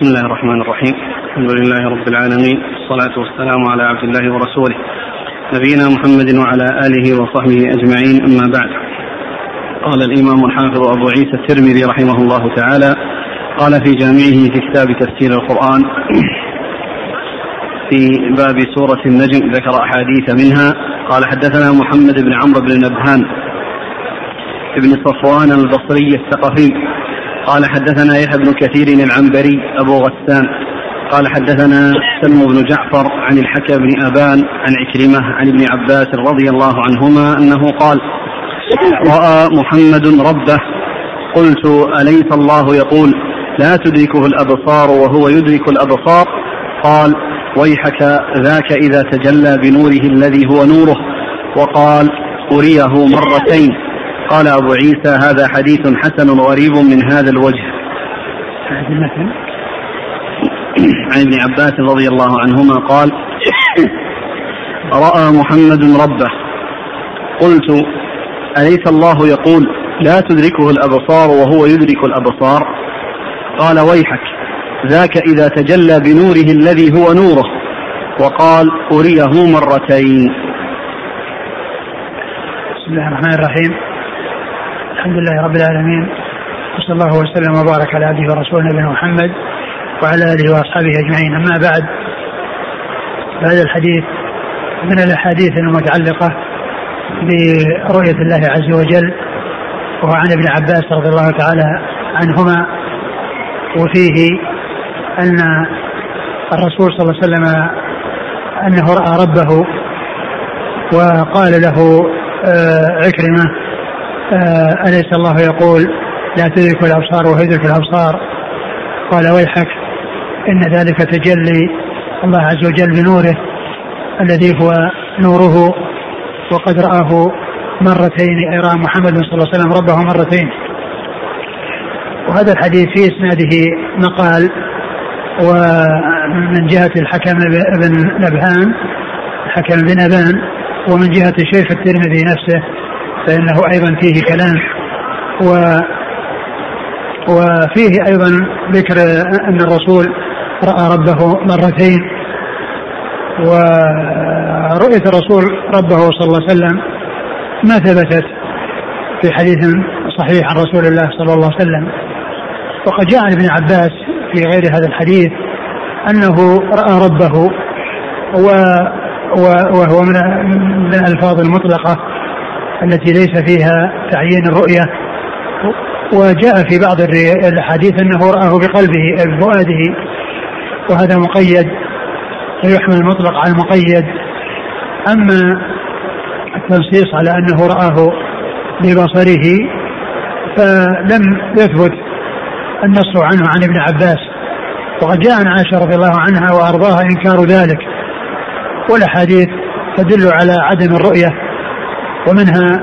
بسم الله الرحمن الرحيم. الحمد لله رب العالمين. والصلاة والسلام على عبد الله ورسوله. نبينا محمد وعلى آله وصحبه أجمعين. أما بعد. قال الإمام الحافظ أبو عيسى الترمذي رحمه الله تعالى قال في جامعه في كتاب تفسير القرآن في باب سورة النجم ذكر أحاديث منها. قال حدثنا محمد بن عمرو بن نبهان ابن صفوان البصري الثقفي قال حدثنا يحيى بن كثير العنبري أبو غسان. قال حدثنا سلم بن جعفر عن الحكم بن أبان عن عكرمة عن ابن عباس رضي الله عنهما أنه قال رأى محمد ربه. قلت أليس الله يقول لا تدركه الأبصار وهو يدرك الأبصار؟ قال ويحك ذاك إذا تجلى بنوره الذي هو نوره. وقال أريه مرتين. قال أبو عيسى هذا حديث حسن غريب من هذا الوجه. عن ابن عباس رضي الله عنهما قال رأى محمد ربه. قلت أليس الله يقول لا تدركه الأبصار وهو يدرك الأبصار؟ قال ويحك. ذاك إذا تجلى بنوره الذي هو نوره. وقال أريه مرتين. بسم الله الرحمن الرحيم. الحمد لله رب العالمين وصلى الله وسلم وبارك على عبده ورسوله نبينا محمد وعلى آله وأصحابه أجمعين. أما بعد فهذا الحديث من الأحاديث المتعلقة برؤية الله عز وجل وهو عن ابن عباس رضي الله تعالى عنهما وفيه أن الرسول صلى الله عليه وسلم أنه رأى ربه وقال له آه، عكرمة آه، أليس الله يقول لا تدرك الأبصار وهو يدرك الأبصار قال ويحك إن ذلك تجلي الله عز وجل بنوره الذي هو نوره وقد رآه مرتين أي رأى محمد صلى الله عليه وسلم ربه مرتين. وهذا الحديث في إسناده مقال ومن جهة الحكم بن نبهان الحكم بن أبان ومن جهة الشيخ الترمذي نفسه فإنه أيضا فيه كلام و وفيه أيضا ذكر أن الرسول رأى ربه مرتين ورؤية الرسول ربه صلى الله عليه وسلم ما ثبتت في حديث صحيح عن رسول الله صلى الله عليه وسلم. وقد جاء عن ابن عباس في غير هذا الحديث أنه رأى ربه و وهو من الألفاظ المطلقة التي ليس فيها تعيين الرؤية وجاء في بعض الأحاديث أنه رآه بقلبه بفؤاده وهذا مقيد ويحمل المطلق على المقيد. أما التنصيص على أنه رآه ببصره فلم يثبت النص عنه عن ابن عباس. وقد جاء عن عائشة رضي الله عنها وأرضاها إنكار ذلك. والأحاديث تدل على عدم الرؤية. ومنها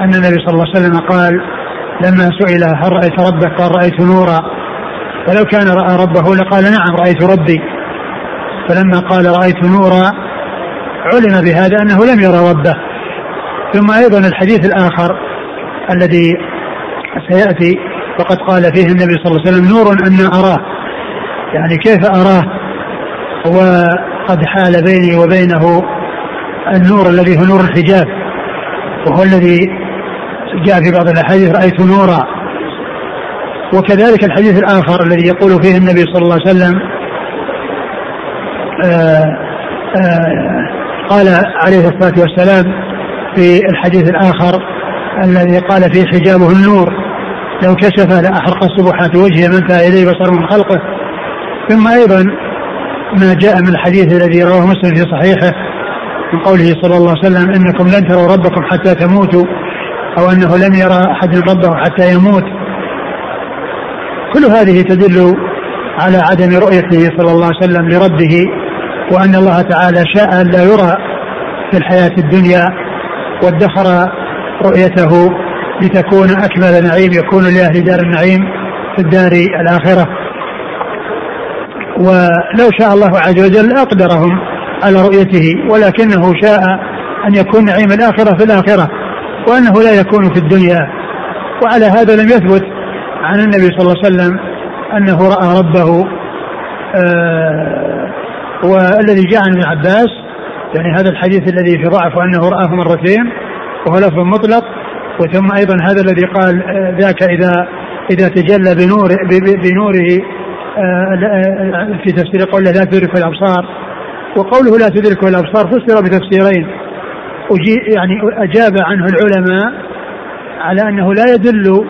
أن النبي صلى الله عليه وسلم قال لما سئل هل رأيت ربك؟ قال رأيت نورا. فلو كان رأى ربه لقال نعم رأيت ربي. فلما قال رأيت نورا علم بهذا أنه لم يرى ربه. ثم أيضا الحديث الآخر الذي سيأتي وقد قال فيه النبي صلى الله عليه وسلم نور أن أراه. يعني كيف أراه؟ وقد حال بيني وبينه النور الذي هو نور الحجاب. وهو الذي جاء في بعض الأحاديث رأيت نورا. وكذلك الحديث الآخر الذي يقول فيه النبي صلى الله عليه وسلم آآ آه، آآ آه، قال عليه الصلاة والسلام في الحديث الآخر الذي قال فيه حجابه النور لو كشف لأحرق السبحات وجهه من اليه بصر من خلقه. ثم أيضا ما جاء من الحديث الذي رواه مسلم في صحيحه من قوله صلى الله عليه وسلم إنكم لن تروا ربكم حتى تموتوا أو أنه لم يرى أحد ربه حتى يموت. كل هذه تدل على عدم رؤيته صلى الله عليه وسلم لربه وأن الله تعالى شاء أن لا يرى في الحياة الدنيا وادخر رؤيته لتكون أكمل نعيم يكون لأهل دار النعيم في الدار الآخرة. ولو شاء الله عز وجل اقدرهم على رؤيته ولكنه شاء أن يكون نعيم الآخرة في الآخرة وأنه لا يكون في الدنيا. وعلى هذا لم يثبت عن النبي صلى الله عليه وسلم أنه رأى ربه آه والذي جاء عن ابن عباس يعني هذا الحديث الذي في ضعف وانه رآه مرتين وهو لفظ مطلق وثم أيضا هذا الذي قال آه، ذاك إذا إذا تجلى بنور بنوره آه، آه، في تفسير قوله لا تدرك الأبصار. وقوله لا تدركه الأبصار فسر بتفسيرين. يعني أجاب عنه العلماء على أنه لا يدل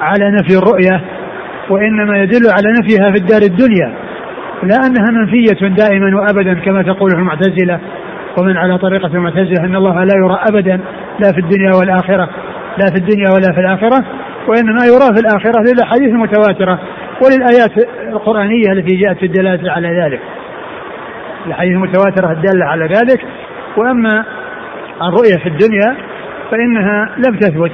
على نفي الرؤية وإنما يدل على نفيها في الدار الدنيا لا أنها منفية دائما وابدا كما تقول المعتزلة. ومن على طريقة المعتزلة أن الله لا يرى ابدا لا في الدنيا والآخرة لا في الدنيا ولا في الآخرة وإنما يرى في الآخرة للاحاديث المتواتره وللآيات القرآنية التي جاءت في الدلالة على ذلك. الاحاديث المتواترة الدالة على ذلك. وأما الرؤية في الدنيا فإنها لم تثبت.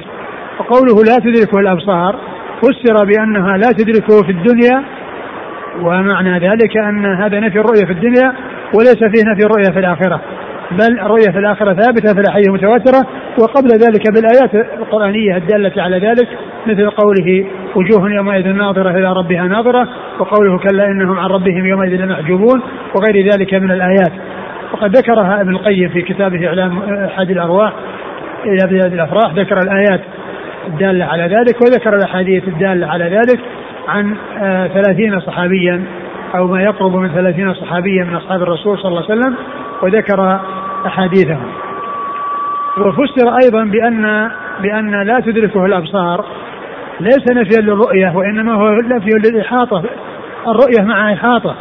وقوله لا تدركه الأبصار فسر بأنها لا تدركه في الدنيا ومعنى ذلك أن هذا نفي الرؤية في الدنيا وليس فيه نفي الرؤية في الآخرة. بل الرؤيه في الآخرة ثابتة في الأحاديث المتواترة وقبل ذلك بالآيات القرآنية الدالة على ذلك مثل قوله وجوه يومئذ ناظرة إلى ربها ناظرة وقوله كلا إنهم عن ربهم يومئذ لمحجوبون وغير ذلك من الآيات. وقد ذكرها ابن القيم في كتابه إعلام أحد الأرواح إلى بلاد الأفراح ذكر الآيات الدالة على ذلك وذكر الأحاديث الدالة على ذلك عن آه، ثلاثين صحابيا أو ما يقرب من ثلاثين صحابيا من أصحاب الرسول صلى الله عليه وسلم وذكر أحاديثهم. وفسر أيضا بان بأن لا تدركه الأبصار. ليس نفيا للرؤية وإنما هو نفي للإحاطة. الرؤية مع إحاطة.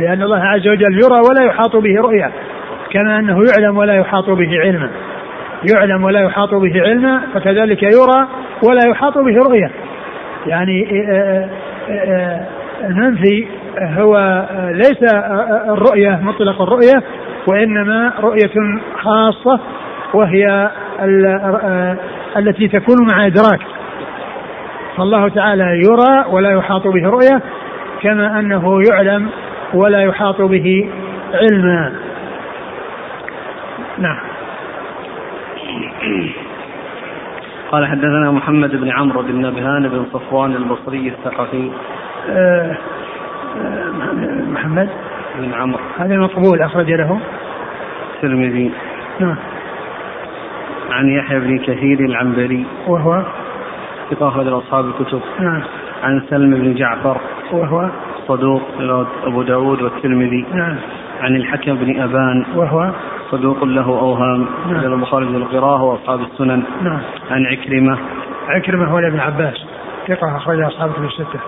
لأن الله عز وجل يرى ولا يحاط به رؤية كما أنه يعلم ولا يحاط به علما. يعلم ولا يحاط به علما فكذلك يرى ولا يحاط به رؤية. يعني المنفي هو ليس الرؤية مطلق الرؤية وإنما رؤية خاصة وهي التي تكون مع إدراك. فالله تعالى يرى ولا يحاط به رؤية كما أنه يعلم ولا يحاط به علما. نعم. قال حدثنا محمد بن عمرو بن نبهان بن صفوان البصري الثقفي. أه, آه، محمد بن عمرو. هذا مقبول أخرج له؟ الترمذي. نعم. عن يحيى بن كثير العنبري. وهو؟ ثقة أخرج أصحاب الكتب. نعم. عن سلم بن جعفر. وهو؟ صدوق أبو داود والترمذي. نعم. عن الحكم بن أبان. وهو؟ صدوق له أوهام. نعم. البخاري بن القراءة وأصحاب السنن. نعم. عن عكرمة. عكرمة هو ابن عباس. ثقة أخرج أصحاب الكتب الستة.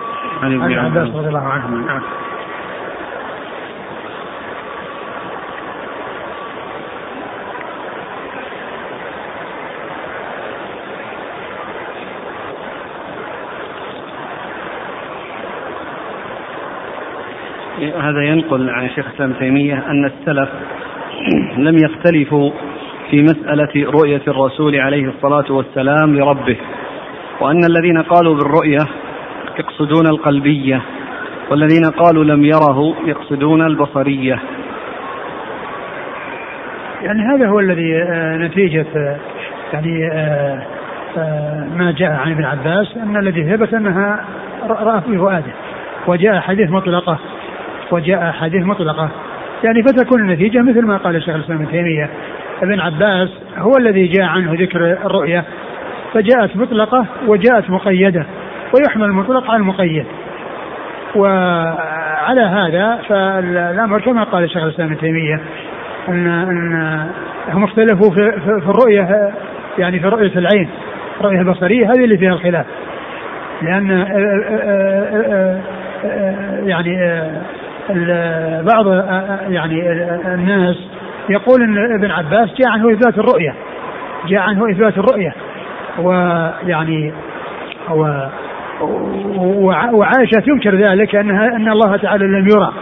عن ابن عباس. رضي الله عنه. نعم. هذا ينقل عن الشيخ الإسلام تيمية أن السلف لم يختلفوا في مسألة رؤية الرسول عليه الصلاة والسلام لربه وأن الذين قالوا بالرؤية يقصدون القلبية والذين قالوا لم يره يقصدون البصرية. يعني هذا هو الذي آه، نتيجة آه، يعني آه، ما جاء عن ابن عباس أن الذي ثبت أنها رأى في فؤاده وجاء حديث مطلقة. وجاء أحاديث مطلقة. يعني فتكون النتيجة مثل ما قال الشيخ الإسلام ابن تيمية. ابن عباس هو الذي جاء عنه ذكر الرؤية. فجاءت مطلقة وجاءت مقيدة. ويحمل المطلق على المقيد. وعلى هذا فالأمر كما قال الشيخ الإسلام ابن تيمية أن أن هم اختلفوا في, في, في الرؤية يعني في رؤية العين. الرؤية البصرية هذه اللي فيها الخلاف. لأن يعني بعض يعني الناس يقول إن ابن عباس جاء عنه إثبات الرؤية جاء عنه إثبات الرؤية ويعني وعائشه تنكر ذلك انها إن الله تعالى لم يرى.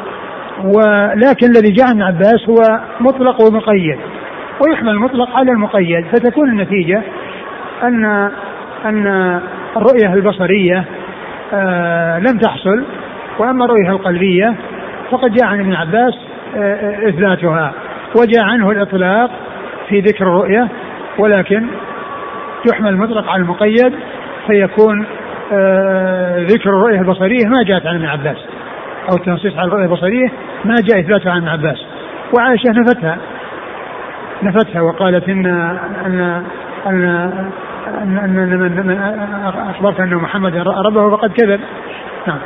ولكن الذي جاء عن عباس هو مطلق ومقيد ويحمل المطلق على المقيد. فتكون النتيجة أن أن الرؤية البصرية آه لم تحصل وأما الرؤية القلبية فقد جاء عن ابن عباس آه، آه، إثباتها. وجاء عنه الإطلاق في ذكر الرؤية ولكن يحمل المطلق على المقيد فيكون آه، ذكر الرؤية البصرية ما جاءت عن ابن عباس أو التنصيص على الرؤية البصرية ما جاء إثباتها عن ابن عباس. وعائشة نفتها نفتها وقالت إن إن إن إن, أن من, أخبرت أن محمد ربه فقد كذب. نعم.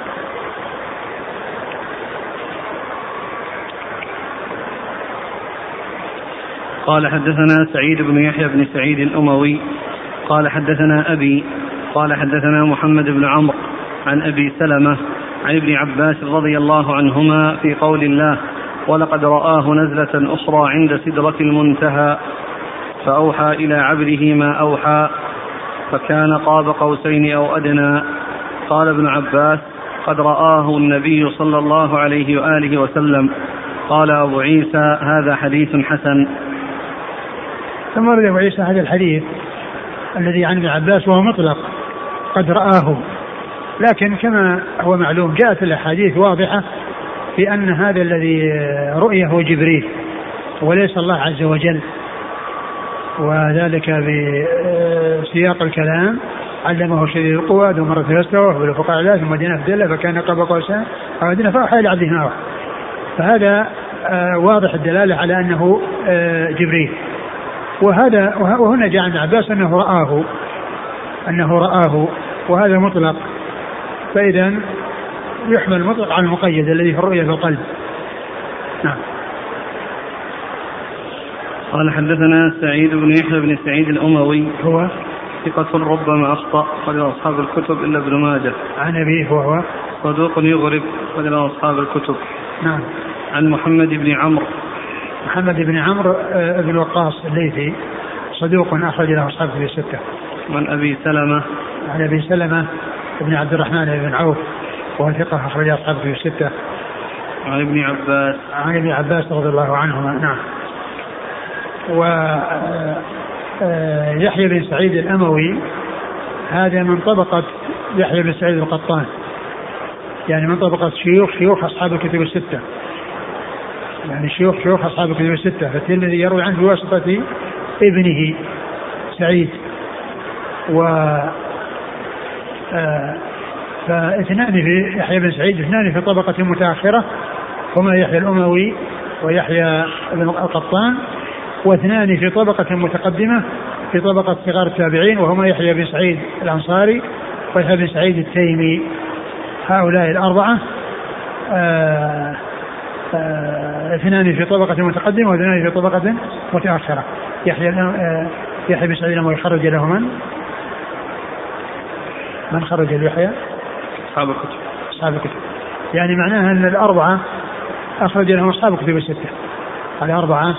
قال حدثنا سعيد بن يحيى بن سعيد الأموي قال حدثنا أبي قال حدثنا محمد بن عمرو عن أبي سلمة عن ابن عباس رضي الله عنهما في قول الله ولقد رآه نزلة أخرى عند سدرة المنتهى فأوحى إلى عبده ما أوحى فكان قاب قوسين أو أدنى. قال ابن عباس قد رآه النبي صلى الله عليه وآله وسلم. قال أبو عيسى هذا حديث حسن. ثم ورد ابو عيسى هذا الحديث الذي عن ابن عباس وهو مطلق. قد رآه. لكن كما هو معلوم جاءت الأحاديث واضحة في أن هذا الذي رؤيه هو جبريل وليس الله عز وجل. وذلك بسياق الكلام. علمه شديد القوى ذو مرة فاستوى بالفقاع الله ثم دنا فدله فكان قاب قوسين أو دنا فأوحى إلى عبده ما فهذا آه، واضح الدلالة على أنه آه، جبريل. وهذا وهنا جاء عن عباس أنه رآه أنه رآه وهذا مطلق. فإذا يحمل المطلق على المقيد الذي في الرؤية في القلب. نعم. قال حدثنا سعيد بن يحيى بن سعيد الأموي. هو؟ ثقة ربما أخطأ قال أصحاب الكتب إلا ابن ماجه. عن أبيه هو صدوق يغرب قال أصحاب الكتب. نعم. عن محمد بن عمرو. محمد بن عمرو آه، بن وقاص الليثي صدوق أخرج له أصحاب في الستة. عن أبي سلمة. عن أبي سلمة بن عبد الرحمن بن عوف وهو ثقة أخرج أصحابه في الستة. عن ابن عباس. عن ابن عباس رضي الله عنهما نعم. و آه، يحيى بن سعيد الأموي هذا من طبقة يحيى بن سعيد القطان. يعني من طبقة شيوخ شيوخ أصحاب الكتب الستة. يعني شيوخ شيوخ أصحاب الكتب الستة فالترمذي يروي عنه بواسطة ابنه سعيد. و آه، فاثنان في يحيى بن سعيد اثنان في طبقة متأخرة هما يحيى الأموي ويحيى بن القطان واثنان في طبقة متقدمة في طبقة صغار التابعين وهما يحيى بن سعيد الأنصاري ويحيى بن سعيد التيمي. هؤلاء الأربعة آه، اثنان في طبقة متقدمة واثنان في طبقة متأخرة. يحيى يحيى بن سعيد الأموي خرج له من؟ من خرج ليحيى؟ أصحاب الكتب. أصحاب الكتب. يعني معناها أن الأربعة أخرج لهم أصحاب الكتب الستة. الأربعة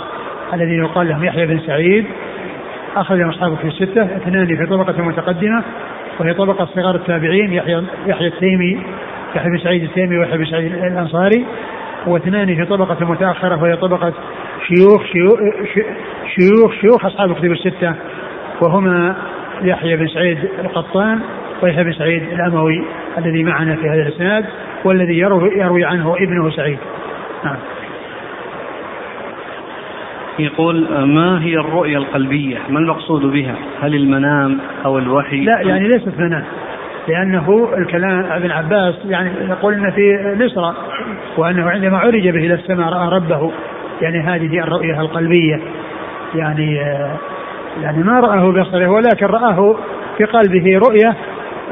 الذين يقال لهم يحيى بن سعيد أخرج لهم أصحاب الكتب الستة اثنان في طبقة متقدمة وهي طبقة صغار التابعين يحيى يحيى التيمي يحيى بن سعيد التيمي ويحيى بن سعيد الأنصاري. واثنان في طبقة متأخرة وهي طبقة شيوخ شيوخ شيوخ, شيوخ أصحاب الكتب الستة وهما يحيى بن سعيد القطان ويحيى بن سعيد الأموي الذي معنا في هذا الإسناد والذي يروي, يروي عنه ابنه سعيد. نعم. يقول ما هي الرؤية القلبية؟ ما المقصود بها؟ هل المنام أو الوحي؟ لا يعني ليست منام لأنه الكلام ابن عباس يعني يقول أن في الإسراء وأنه عندما عرج به إلى السماء رأى ربه يعني هذه الرؤية القلبية. يعني يعني ما رآه بصره ولكن رآه في قلبه رؤية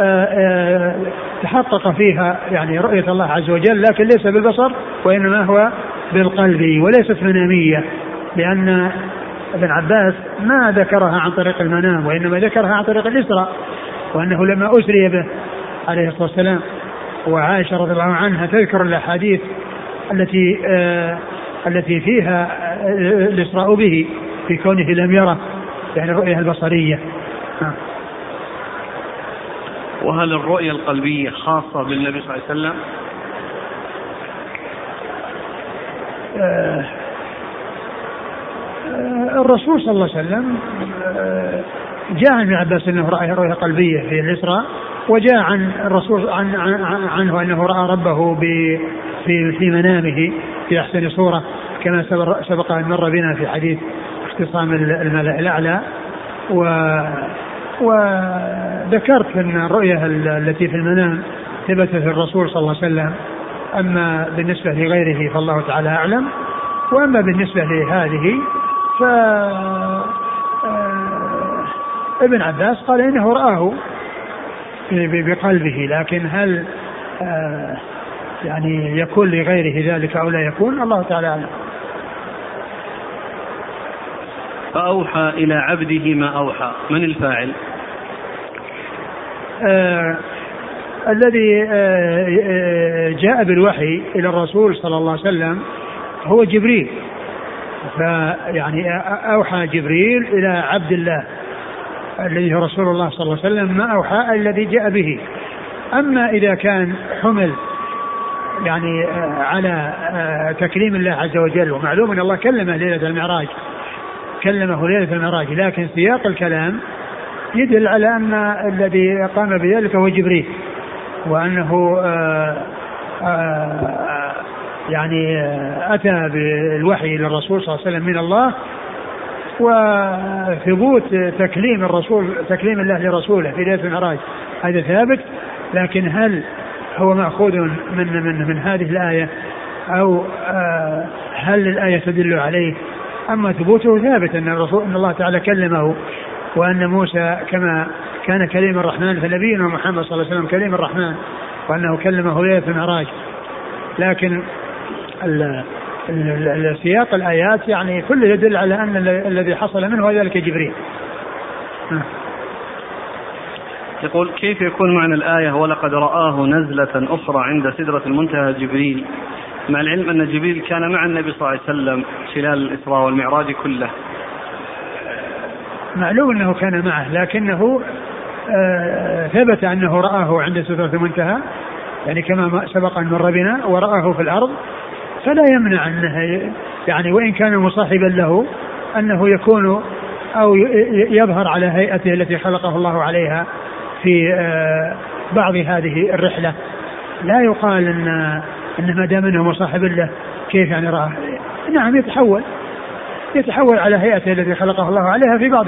آه، آه، تحقق فيها يعني رؤية الله عز وجل لكن ليس بالبصر وإنما هو بالقلب وليست منامية. لأن ابن عباس ما ذكرها عن طريق المنام وإنما ذكرها عن طريق الإسراء وأنه لما أسري به عليه الصلاة والسلام وعائشة رضي الله عنها تذكر الأحاديث التي آه التي فيها الإسراء به في كونه لم يره يعني الرؤية البصرية آه. وهل الرؤية القلبية خاصة بالنبي صلى الله عليه وسلم؟ آه، آه، الرسول صلى الله عليه وسلم آه، جاء عن ابن عباس إنه رأى رؤية قلبية في الإسراء وجاء عن الرسول عن عنه أنه رأى ربه في في منامه في أحسن صورة كما سبق أن مر بنا في حديث اختصام الملأ الأعلى. و وذكرت أن الرؤية التي في المنام ثبتت الرسول صلى الله عليه وسلم. أما بالنسبة لغيره فالله تعالى أعلم. وأما بالنسبة لهذه ف آه، ابن عباس قال إنه رآه. بقلبه لكن هل آه، يعني يكون لغيره ذلك أو لا يكون؟ الله تعالى أعلم. فأوحى إلى عبده ما أوحى. من الفاعل؟ آه الذي آه, آه، جاء بالوحي إلى الرسول صلى الله عليه وسلم هو جبريل. فيعني أوحى جبريل إلى عبد الله. الذي هو رسول الله صلى الله عليه وسلم ما أوحى الذي جاء به. أما إذا كان حمل يعني آه، على آه، تكريم الله عز وجل ومعلوم أن الله كلمه ليلة المعراج كلمه ليلة المعراج لكن سياق الكلام يدل على أن الذي قام بذلك هو جبريل وأنه آه، يعني أتى بالوحي للرسول صلى الله عليه وسلم من الله وثبوت تكليم الرسول تكليم الله لرسوله في ليلة المعراج. هذا ثابت لكن هل هو مأخوذ من من من هذه الآية؟ أو آه، هل الآية تدل عليه؟ أما ثبوته ثابت أن الرسول أن الله تعالى كلمه وأن موسى كما كان كليم الرحمن فنبينا محمد صلى الله عليه وسلم كليم الرحمن وأنه كلمه ليلة المعراج. لكن سياق الآيات يعني كله يدل على أن الذي حصل منه هو ذلك جبريل. يقول كيف يكون معنى الآية ولقد رآه نزلة أخرى عند سدرة المنتهى جبريل؟ مع العلم أن جبريل كان مع النبي صلى الله عليه وسلم خلال الإسراء والمعراج كله. معلوم أنه كان معه لكنه آه ثبت أنه رآه عند سدرة المنتهى يعني كما سبق أن مر بنا ورآه في الأرض فلا يمنع أنه يعني وإن كان مصاحبا له أنه يكون أو يظهر على هيئته التي خلقه الله عليها في آه، بعض هذه الرحلة. لا يقال أن أن ما دام أنه مصاحب له كيف يعني راه نعم يتحول. يتحول على هيئته التي خلقه الله عليها في بعض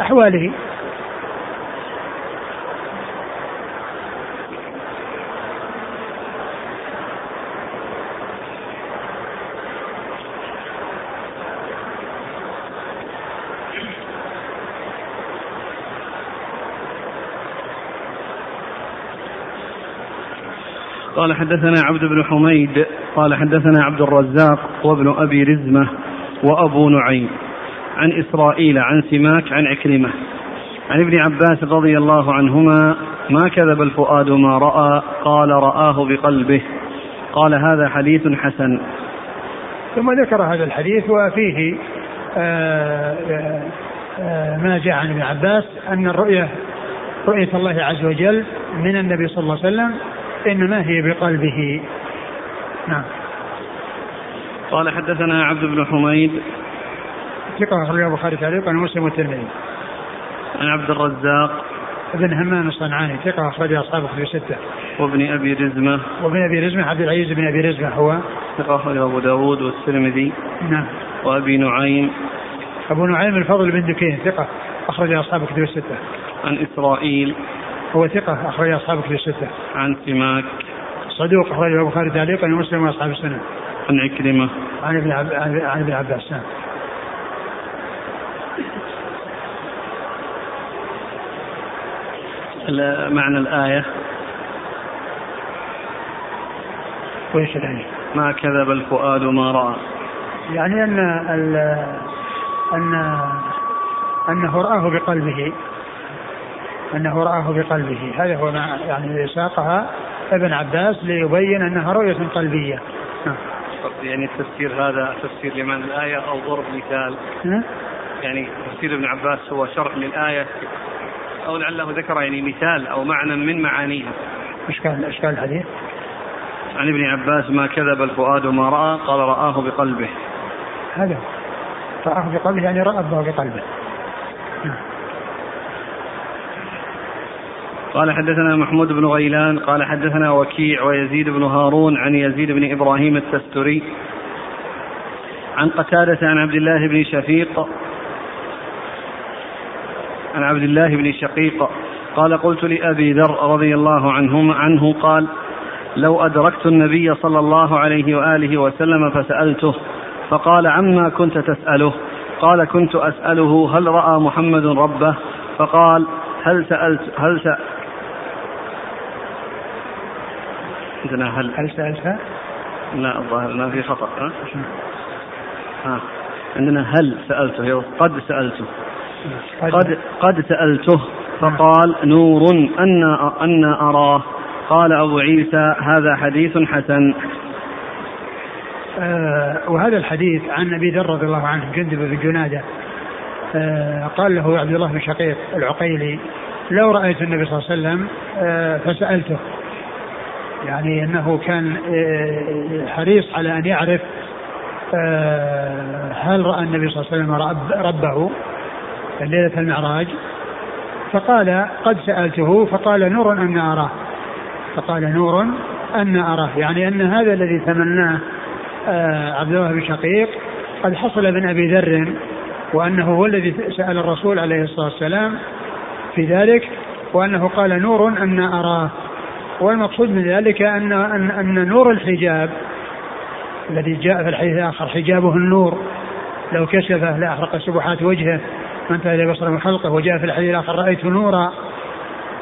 أحواله. قال حدثنا عبد بن حميد قال حدثنا عبد الرزاق وابن أبي رزمة وأبو نعيم. عن إسرائيل عن سماك عن عكرمة. عن ابن عباس رضي الله عنهما ما كذب الفؤاد ما رأى قال رآه بقلبه. قال هذا حديث حسن. ثم ذكر هذا الحديث وفيه آه، آآ آه، ما جاء عن ابن عباس أن الرؤية رؤية الله عز وجل من النبي صلى الله عليه وسلم إنما هي بقلبه. نعم. قال حدثنا عبد بن حميد. ثقة أخرجه البخاري تعليقا ومسلم والترمذي. عن عبد الرزاق. ابن همام الصنعاني ثقة أخرجه أصحاب في ستة وابن أبي رزمة. وابن أبي رزمة عبد العزيز بن أبي رزمة هو. ثقة أخرجه أبو داود والترمذي. نعم. وأبي نعيم. أبو نعيم الفضل بن دكين ثقة أخرجه أصحاب كتب الستة. عن إسرائيل. هو ثقة أخرج أصحاب كتب الستة. عن سماك صدوق أخرجه البخاري تعليقا ومسلم وأصحاب السنة. عن عكرمة عن ابن عب... عن ابن عباس نعم. معنى الآية وإيش الآية؟ ما كذب الفؤاد ما رأى يعني أن ال... أن أنه رآه بقلبه أنه رآه بقلبه. هذا هو ما يعني ساقها ابن عباس ليبين أنها رؤية قلبية. نعم. يعني التفسير هذا تفسير لمعنى الآية أو ضرب مثال. يعني تفسير ابن عباس هو شرح للآية. أو لعله ذكر يعني مثال أو معنى من معانيها. إيش كان الحديث؟ عن ابن عباس ما كذب الفؤاد ما رأى قال رآه بقلبه. هذا. رآه بقلبه يعني رأى بقلبه. نعم. قال حدثنا محمود بن غيلان قال حدثنا وكيع ويزيد بن هارون عن يزيد بن إبراهيم التستري عن قتادة عن عبد الله بن شفيق عن عبد الله بن شقيق قال قلت لأبي ذر رضي الله عنهما عنه قال لو أدركت النبي صلى الله عليه وآله وسلم فسألته فقال عما كنت تسأله؟ قال كنت أسأله هل رأى محمد ربه؟ فقال هل سألت هل سألت عندنا هل هل سألت؟ لا الظاهر ما في خطأ ها؟ ها عندنا هل سألته قد سألته. قد. قد سألته فقال نور أن أن أراه. قال أبو عيسى هذا حديث حسن. آه وهذا الحديث عن أبي ذر رضي الله عنه جندب بن جنادة. آه قال له عبد الله بن شقيق العقيلي لو رأيت النبي صلى الله عليه وسلم آه فسألته. يعني أنه كان آه، حريص على أن يعرف آه، هل رأى النبي صلى الله عليه وسلم رب ربه ليلة المعراج؟ فقال قد سألته فقال نور أن أراه. فقال نور أن أراه. يعني أن هذا الذي تمناه آه، عبد الله بن شقيق قد حصل من أبي ذر وأنه هو الذي سأل الرسول عليه الصلاة والسلام في ذلك وأنه قال نور أن أراه. والمقصود من ذلك أن أن, أن نور الحجاب الذي جاء في الحديث الآخر حجابه النور لو كشفه لأحرق سبحات وجهه وانتهى إلى بصر من خلقه وجاء في الحديث الآخر رأيت نورا.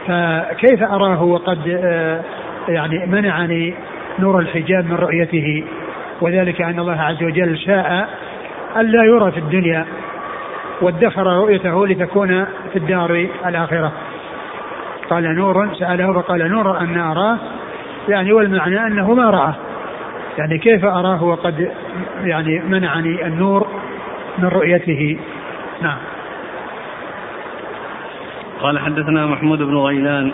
فكيف أراه وقد آه، يعني منعني نور الحجاب من رؤيته؟ وذلك أن الله عز وجل شاء ألا يرى في الدنيا وادخر رؤيته لتكون في الدار الآخرة. قال نور سأله فقال نور أن أراه؟ يعني والمعنى أنه ما رآه. يعني كيف أراه وقد يعني منعني النور من رؤيته؟ نعم. قال حدثنا محمود بن غيلان.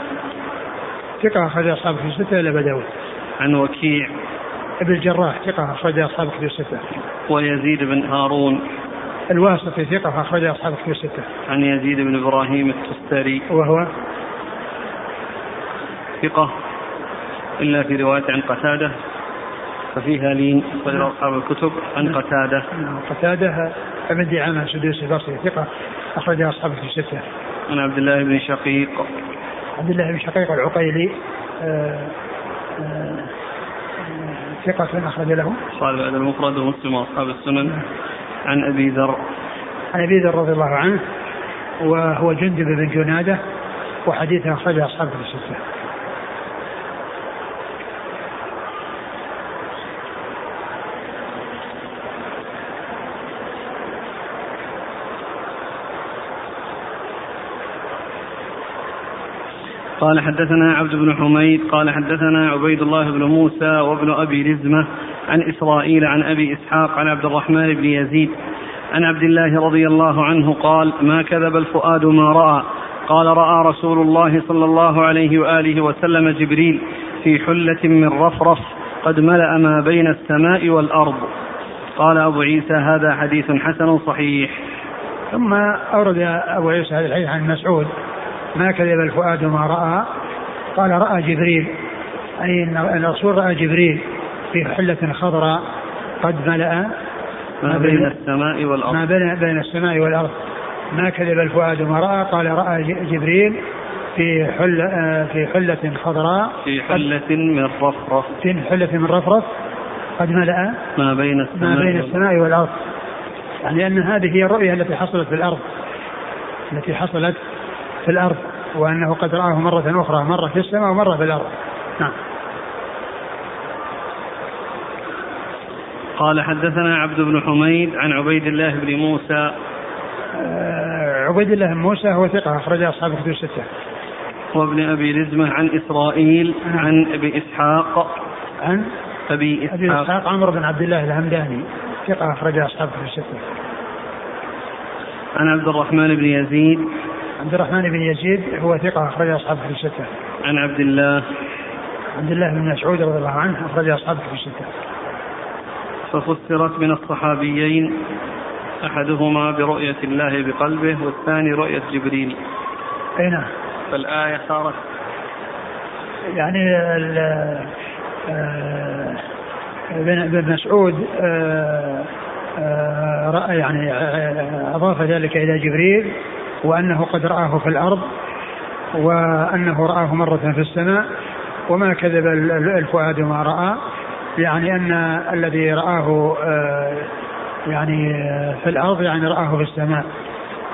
ثقة أخرج أصحاب في الستة إلى بدوي عن وكيع. ابن الجراح ثقة أخرج أصحاب في الستة. ويزيد بن هارون. الواسطي ثقة أخرج أصحاب في الستة. عن يزيد بن إبراهيم التستري. وهو ثقة إلا في رواية عن قتادة ففيها لين قال أصحاب الكتب عن قتادة. قتادة ابن دعامة سدوس البصري ثقة أخرج أصحاب في الستة. عن عبد الله بن شقيق. عبد الله بن شقيق العقيلي آه، آه، ثقة أخرج له. قال بعد المفرد ومسلم وأصحاب السنن. عن أبي ذر. عن أبي ذر رضي الله عنه وهو جندب بن جنادة وحديثه أخرج أصحاب الستة. قال حدثنا عبد بن حميد قال حدثنا عبيد الله بن موسى وابن أبي رزمه عن إسرائيل عن أبي إسحاق عن عبد الرحمن بن يزيد عن عبد الله رضي الله عنه قال ما كذب الفؤاد ما رأى. قال رأى رسول الله صلى الله عليه وآله وسلم جبريل في حلة من رفرف قد ملأ ما بين السماء والأرض. قال أبو عيسى هذا حديث حسن صحيح. ثم أورد أبو عيسى هذا الحديث عن مسعود. ما كذب الفؤاد ما رأى. قال رأى جبريل. أي أن الرسول رأى جبريل في حلة خضراء. قد ملأ. ما بين السماء والأرض. ما بين, بين السماء والأرض. ما كذب الفؤاد ما رأى. قال رأى جبريل في حلة في حلة خضراء. في حلة من رفرف. في حلة من رفرف. قد ملأ. ما بين السماء ما بين السماء والأرض. يعني أن هذه هي الرؤية التي حصلت في الأرض. التي حصلت في الأرض وأنه قد رآه مرة أخرى مرة في السماء ومرة في الأرض. نعم. قال حدثنا عبد بن حميد عن عبيد الله بن موسى. آه عبيد الله بن موسى هو ثقة أخرج أصحاب كتب الستة. وابن أبي رزمة عن إسرائيل نعم. عن أبي إسحاق. عن أبي إسحاق, أبي إسحاق. عمرو بن عبد الله الهمداني ثقة أخرج أصحاب كتب الستة. عن عبد الرحمن بن يزيد. عبد الرحمن بن يزيد هو ثقة أخرج أصحاب في الستة. عن عبد الله عبد الله بن مسعود رضي الله عنه أخرج أصحاب في الستة. ففسرت من الصحابيين أحدهما برؤية الله بقلبه والثاني رؤية جبريل. أي نعم. فالآية صارت يعني آه، ابن مسعود آه، آه، رأى يعني أضاف ذلك إلى جبريل وأنه قد رآه في الأرض وأنه رآه مرة في السماء وما كذب الفؤاد ما رأى. يعني أن الذي رآه آه، يعني آه، في الأرض يعني رآه في السماء.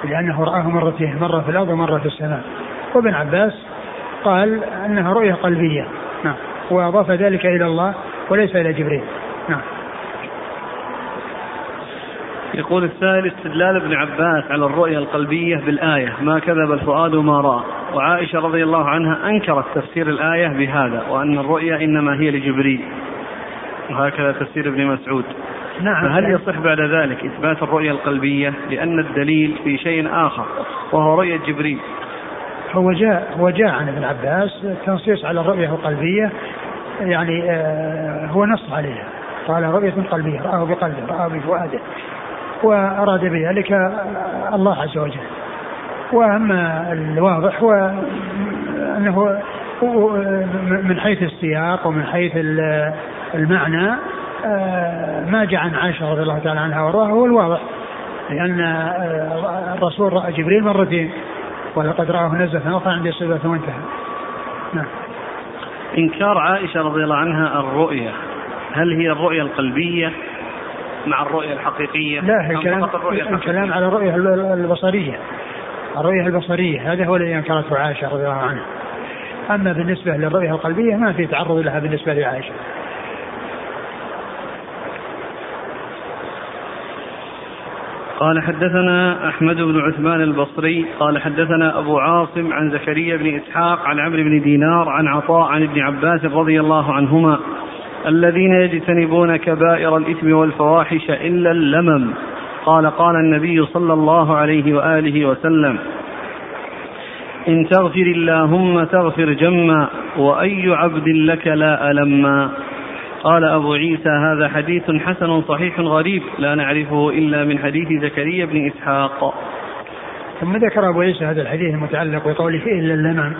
لأنه رآه مرتين مرة في الأرض ومرة في السماء. وابن عباس قال أنها رؤية قلبية. نعم. وأضاف ذلك إلى الله وليس إلى جبريل نعم يقول السائل استدلال ابن عباس على الرؤيا القلبية بالآية ما كذب الفؤاد ما رأى. وعائشة رضي الله عنها أنكرت تفسير الآية بهذا وأن الرؤيا إنما هي لجبريل. وهكذا تفسير ابن مسعود. نعم. فهل يصح بعد ذلك إثبات الرؤيا القلبية لأن الدليل في شيء آخر وهو رؤية جبريل؟ هو جاء هو جاء عن ابن عباس التنصيص على الرؤية القلبية يعني آه هو نص عليها. قال رؤية قلبية رآه بقلبه رآه بفؤاده. وأراد بذلك الله عز وجل. وأما الواضح هو أنه من حيث السياق ومن حيث المعنى ما جاء عن عائشة رضي الله تعالى عنها وارضاها هو الواضح. لأن الرسول رأى جبريل مرتين ولقد رآه نزلة أخرى عند الصلاة وانتهى. نعم. إنكار عائشة رضي الله عنها الرؤية. هل هي الرؤية القلبية؟ مع الرؤية الحقيقية لا الكلام, الكلام على الرؤية البصرية. الرؤية البصرية هذا هو الذي أنكرته عائشة رضي الله عنها. أما بالنسبة للرؤية القلبية ما في تعرض لها بالنسبة لعائشة. قال حدثنا أحمد بن عثمان البصري قال حدثنا أبو عاصم عن زكريا بن إسحاق عن عمرو بن دينار عن عطاء عن ابن عباس رضي الله عنهما الذين يجتنبون كبائر الإثم والفواحش إلا اللمم. قال قال النبي صلى الله عليه وآله وسلم إن تغفر اللهم تغفر جما وأي عبد لك لا ألما. قال أبو عيسى هذا حديث حسن صحيح غريب لا نعرفه إلا من حديث زكريا بن إسحاق. ثم ذكر أبو عيسى هذا الحديث المتعلق بقوله إلا اللمم.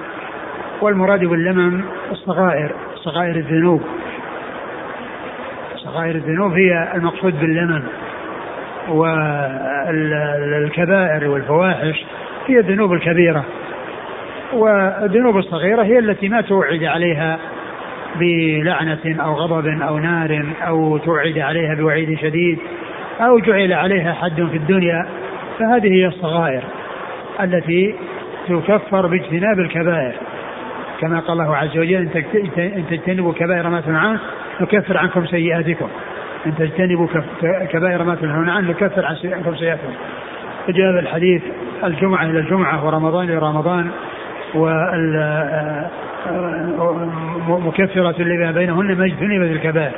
والمراد باللمم الصغائر صغائر الذنوب. صغائر الذنوب هي المقصود باللمم والكبائر والفواحش هي الذنوب الكبيرة. والذنوب الصغيرة هي التي ما توعد عليها بلعنة أو غضب أو نار أو توعد عليها بوعيد شديد أو جعل عليها حد في الدنيا فهذه هي الصغائر التي تكفر باجتناب الكبائر. كما قال الله عز وجل إن تجتنبوا كبائر ما تنهون نكفر عنكم سيئاتكم. إن تجتنبوا كبائر ما تنهون عنه نكفر عنكم سيئاتكم. فجاء الحديث الجمعة إلى الجمعة ورمضان إلى رمضان ومكفرة لما بينهن ما اجتنبت الكبائر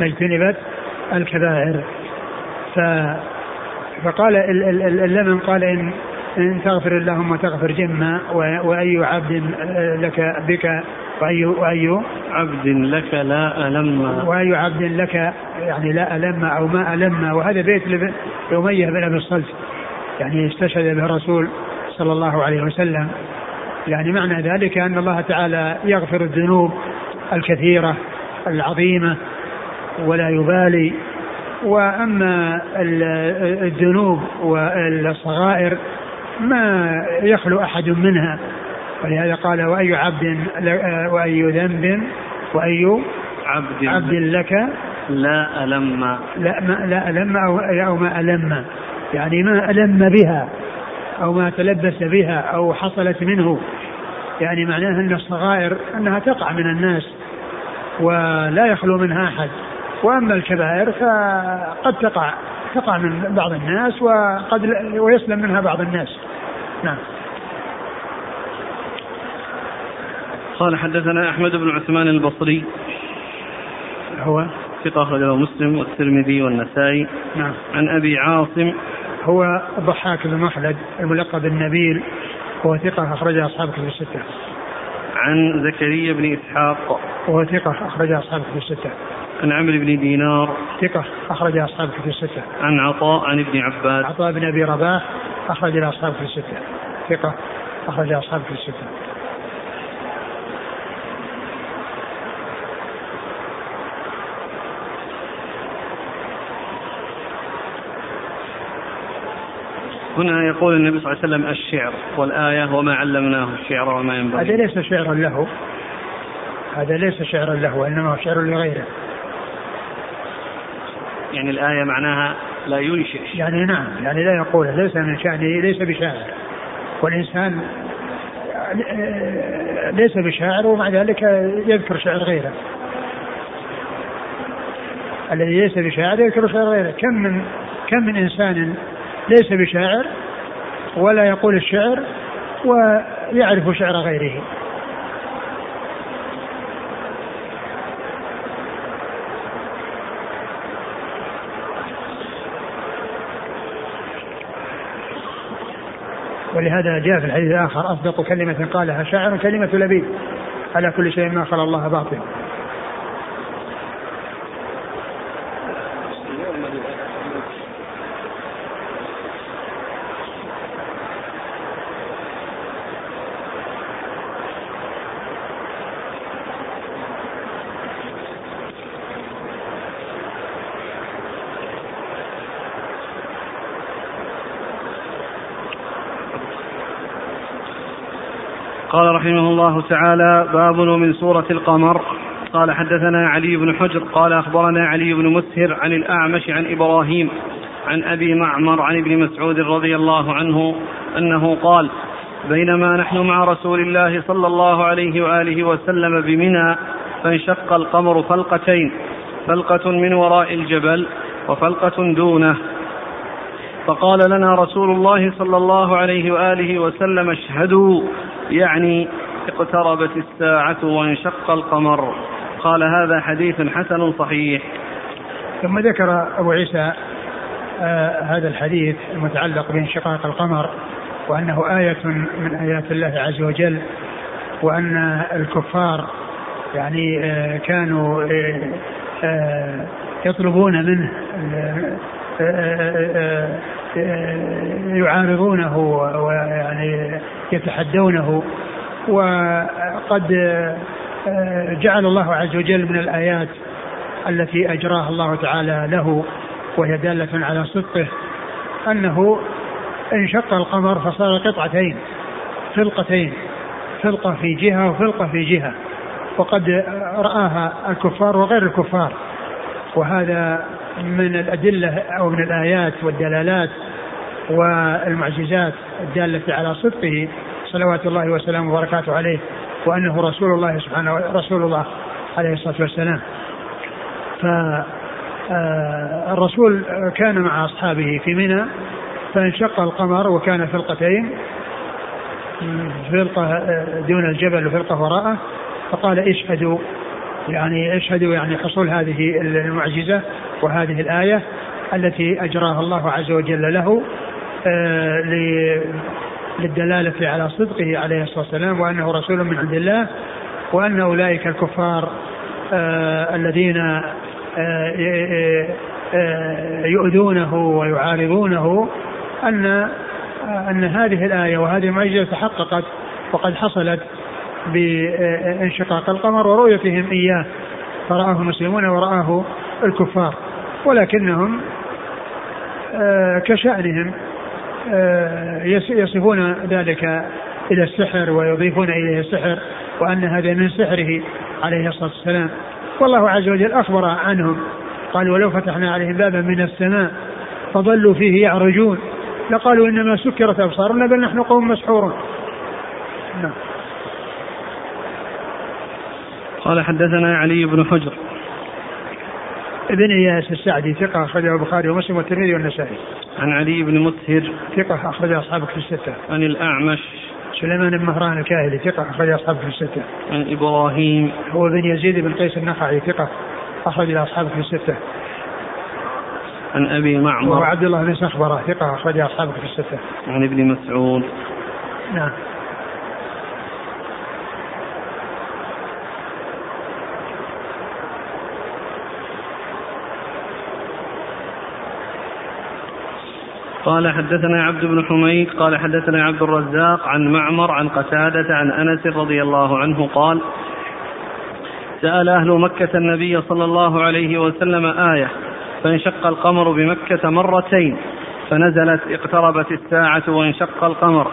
ما اجتنبت الكبائر. ف فقال اللمن قال ان إن تغفر اللهم تغفر جما وأي عبد لك بك واي وأي عبد لك لا ألم. وأي عبد لك يعني لا ألم أو ما ألم. وهذا بيت لأمية بن أبي الصلت يعني استشهد به الرسول صلى الله عليه وسلم. يعني معنى ذلك أن الله تعالى يغفر الذنوب الكثيرة العظيمة ولا يبالي. وأما الذنوب والصغائر ما يخلو أحد منها. ولهذا قال وأي عبد وأي ذنب وأي عبد, عبد لك لا ألم. لا ما لا ألم أو, أو ما ألم. يعني ما ألم بها أو ما تلبس بها أو حصلت منه. يعني معناه أن الصغائر أنها تقع من الناس ولا يخلو منها أحد. وأما الكبائر فقد تقع تقع من بعض الناس وقد ويسلم منها بعض الناس. نعم. قال حدثنا أحمد بن عثمان البصري هو ثقة أخرجه مسلم والترمذي والنسائي نعم عن أبي عاصم هو ضحاك بن مخلد الملقب النبيل وهو ثقة أخرج أصحاب كتب الستة. عن زكريا بن إسحاق وهو ثقة أخرج أصحاب كتب الستة. عن عمرو بن دينار ثقة أخرج أصحاب كتب الستة. عن عطاء عن ابن عباس عطاء بن أبي رباح أخرج أصحاب كتب الستة. ثقة أخرج أصحاب كتب الستة. هنا يقول النبي صلى الله عليه وسلم الشعر والآية وما علمناه الشعر وما ينبغي. هذا ليس شعرا له. هذا ليس شعرا له وإنما هو شعر لغيره. يعني الآية معناها لا ينشئ يعني نعم يعني لا يقول ليس من شأنه ليس بشاعر. والإنسان ليس بشاعر ومع ذلك يذكر شعر غيره. الذي ليس بشاعر يذكر شعر غيره. كم من كم من إنسان ليس بشاعر ولا يقول الشعر ويعرف شعر غيره. ولهذا جاء في الحديث الآخر أصدق كلمة قالها شاعر كلمة لبيد. على كل شيء ما خلا الله باطل قال رحمه الله تعالى باب من سورة القمر. قال حدثنا علي بن حجر قال أخبرنا علي بن مسهر عن الأعمش عن إبراهيم عن أبي معمر عن ابن مسعود رضي الله عنه أنه قال بينما نحن مع رسول الله صلى الله عليه وآله وسلم بمنى فانشق القمر فلقتين فلقة من وراء الجبل وفلقة دونه. فقال لنا رسول الله صلى الله عليه وآله وسلم اشهدوا يعني اقتربت الساعة وانشق القمر. قال هذا حديث حسن صحيح. ثم ذكر أبو عيسى آه هذا الحديث المتعلق بانشقاق القمر وأنه آية من آيات الله عز وجل وأن الكفار يعني آه كانوا آه, آه، يطلبون منه آه، يعارضونه ويعني يتحدونه. وقد جعل الله عز وجل من الآيات التي أجراها الله تعالى له وهي دالة على صدقه أنه انشق القمر فصار قطعتين فلقتين فلقة في جهة وفلقة في جهة. وقد رآها الكفار وغير الكفار. وهذا من الأدلة أو من الآيات والدلالات والمعجزات الدالة على صدقه صلوات الله وسلامه وبركاته عليه وأنه رسول الله سبحانه رسول الله عليه الصلاة والسلام. فالرسول كان مع أصحابه في منى فانشق القمر وكان فرقتين فرقة دون الجبل وفرقة وراءه فقال اشهدوا يعني اشهدوا يعني حصول هذه المعجزة. وهذه الآية التي أجراها الله عز وجل له آه، للدلالة على صدقه عليه الصلاة والسلام وأنه رسول من عند الله وأن أولئك الكفار آه، الذين آه، يؤذونه ويعارضونه أن أن هذه الآية وهذه المعجزة تحققت وقد حصلت بانشقاق القمر ورؤيتهم إياه فرآه المسلمون ورآه الكفار. ولكنهم آه، كشأنهم آه، يصفون ذلك إلى السحر ويضيفون إليه السحر وأن هذا من سحره عليه الصلاة والسلام. والله عز وجل أخبر عنهم قال ولو فتحنا عليهم بابا من السماء فظلوا فيه يعرجون. لقالوا إنما سكرت أبصارنا بل نحن قوم مسحورون. نعم. قال حدثنا علي بن حجر. ابن إياس السعدي ثقة أخرجه البخاري ومسلم والترمذي والنسائي. عن علي بن مسهر ثقة أخرج أصحابه في الستة. عن الأعمش سليمان بن مهران الكاهلي ثقة أخرج أصحابه في الستة. عن إبراهيم هو بن يزيد بن قيس النخعي ثقة أخرج أصحابه في الستة. عن أبي معمر وهو عبد الله بن سخبرة ثقة أخرج أصحابه في الستة. عن ابن مسعود نعم. قال حدثنا عبد بن حميد قال حدثنا عبد الرزاق عن معمر عن قتادة عن أنس رضي الله عنه قال سأل أهل مكة النبي صلى الله عليه وسلم آية فانشق القمر بمكة مرتين فنزلت اقتربت الساعة وانشق القمر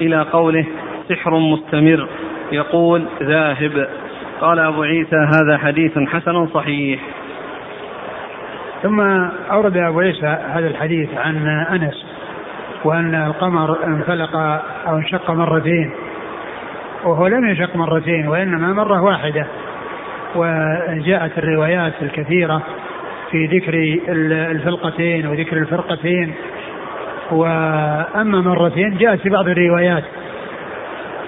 إلى قوله سحر مستمر. يقول ذاهب. قال أبو عيسى هذا حديث حسن صحيح. ثم أورد أبو عيسى هذا الحديث عن أنس وأن القمر انفلق أو انشق مرتين وهو لم ينشق مرتين وإنما مرة واحدة. وجاءت الروايات الكثيرة في ذكر الفلقتين وذكر الفرقتين. وأما مرتين جاءت في بعض الروايات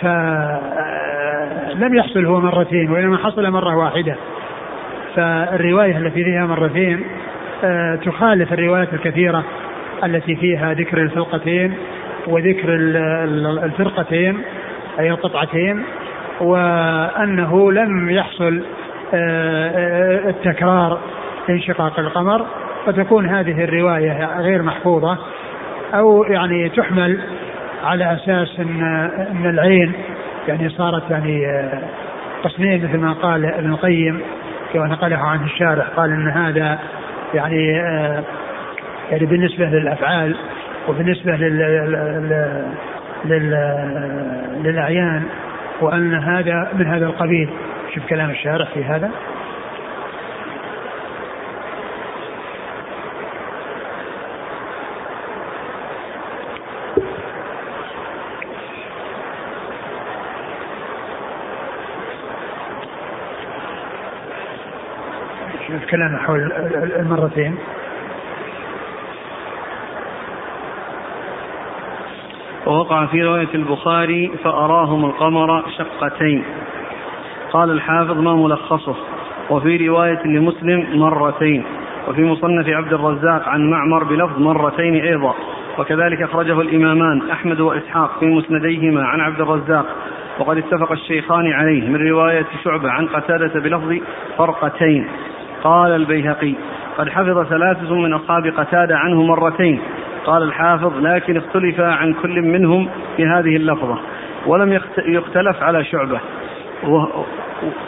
فلم يحصل هو مرتين وإنما حصل مرة واحدة. فالرواية التي فيها مرتين تخالف الروايات الكثيرة التي فيها ذكر الفلقتين وذكر الفرقتين أي القطعتين وأنه لم يحصل آه، آه، التكرار انشقاق القمر فتكون هذه الرواية غير محفوظة أو يعني تحمل على أساس أن أن العين يعني صارت يعني آه، قسمين مثل ما قال ابن القيم كما نقله عنه الشارح قال أن هذا يعني يعني بالنسبة للأفعال وبالنسبة لل, لل... لل... للأعيان وأن هذا من هذا القبيل شوف كلام الشارح في هذا. شوف كلامه حول المرتين. ووقع في رواية البخاري فأراهم القمر شقتين قال الحافظ ما ملخصه وفي رواية لمسلم مرتين وفي مصنف عبد الرزاق عن معمر بلفظ مرتين أيضا. وكذلك أخرجه الإمامان أحمد وإسحاق في مسنديهما عن عبد الرزاق. وقد اتفق الشيخان عليه. من رواية شعبة عن قتادة بلفظ فرقتين قال البيهقي قد حفظ ثلاثة من أصحاب قتادة عنه مرتين. قال الحافظ لكن اختلف عن كل منهم في هذه اللفظة ولم يختلف على شعبة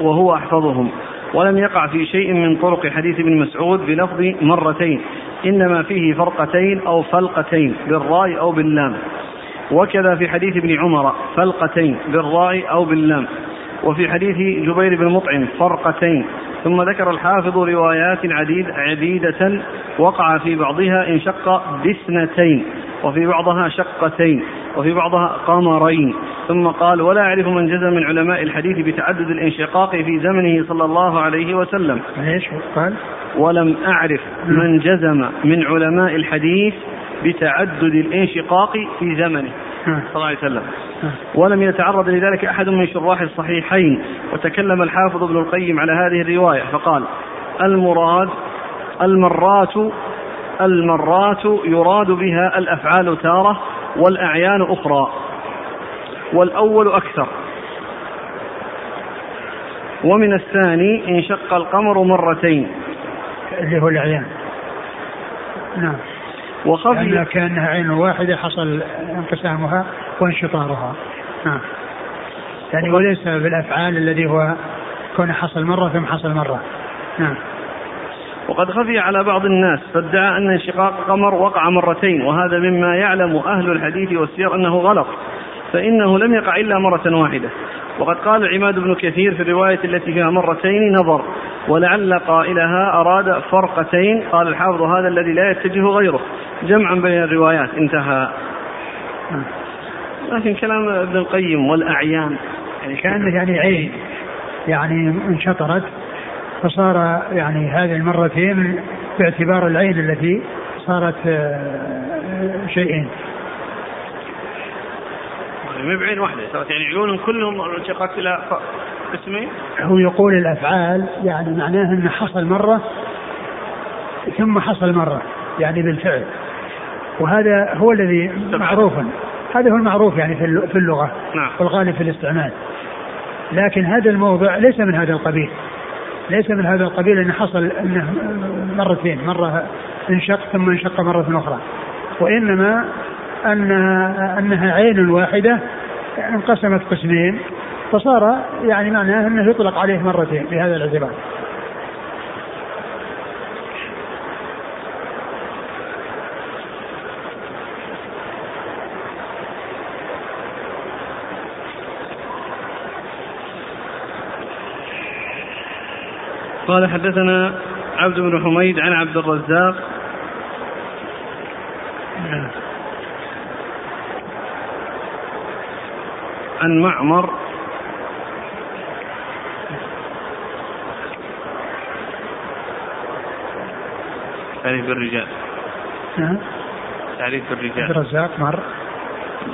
وهو أحفظهم ولم يقع في شيء من طرق حديث ابن مسعود بلفظ مرتين إنما فيه فرقتين أو فلقتين بالراء أو باللام. وكذا في حديث ابن عمر فلقتين بالراء أو باللام. وفي حديث جبير بن مطعم فرقتين. ثم ذكر الحافظ روايات عديد عديدة وقع في بعضها انشق باثنتين وفي بعضها شقتين وفي بعضها قمرين. ثم قال ولا أعرف من جزم من علماء الحديث بتعدد الانشقاق في زمنه صلى الله عليه وسلم. إيش؟ قال ولم أعرف من جزم من علماء الحديث بتعدد الانشقاق في زمنه. صلى الله عليه وسلم. ولم يتعرض لذلك أحد من شراح الصحيحين وتكلم الحافظ ابن القيم على هذه الرواية فقال المراد المرات المرات يراد بها الأفعال تارة والأعيان أخرى والأول أكثر. ومن الثاني انشق القمر مرتين. اللي هو الأعيان. نعم. وخفي. لأن كأنها عين واحدة حصل انقسامها وانشطارها. نعم يعني وليس بالأفعال الذي هو كون حصل مرة ثم حصل مرة. نعم وقد خفي على بعض الناس فادعى أن انشقاق القمر وقع مرتين وهذا مما يعلم أهل الحديث والسير أنه غلط. فإنه لم يقع إلا مرة واحدة. وقد قال عماد بن كثير في الرواية التي فيها مرتين نظر ولعل قائلها أراد فرقتين. قال الحافظ هذا الذي لا يتجه غيره. جمعا بين الروايات. انتهى. لكن كلام ابن القيم والأعيان. يعني كأنه يعني عين. يعني انشطرت فصار يعني هذه المرتين باعتبار العين التي صارت آه، شيئين ما بعين واحدة. صارت يعني عيون كلهم انشقت إلى قسمين هو يقول الأفعال يعني معناه أنه حصل مرة ثم حصل مرة يعني بالفعل. وهذا هو الذي معروف هذا هو المعروف يعني في اللغة نعم. والغالب في الاستعمال. لكن هذا الموضع ليس من هذا القبيل. ليس من هذا القبيل إنه حصل إنه مرتين. مرة انشق ثم انشق مرة أخرى. وإنما أنها أنها عين واحدة انقسمت قسمين فصار يعني معناه أنه يطلق عليه مرتين بهذا الاعتبار. قال حدثنا عبد بن حميد عن عبد الرزاق. عن معمر. تعريف بالرجال. نعم تعريف بالرجال. عبد الرزاق مر.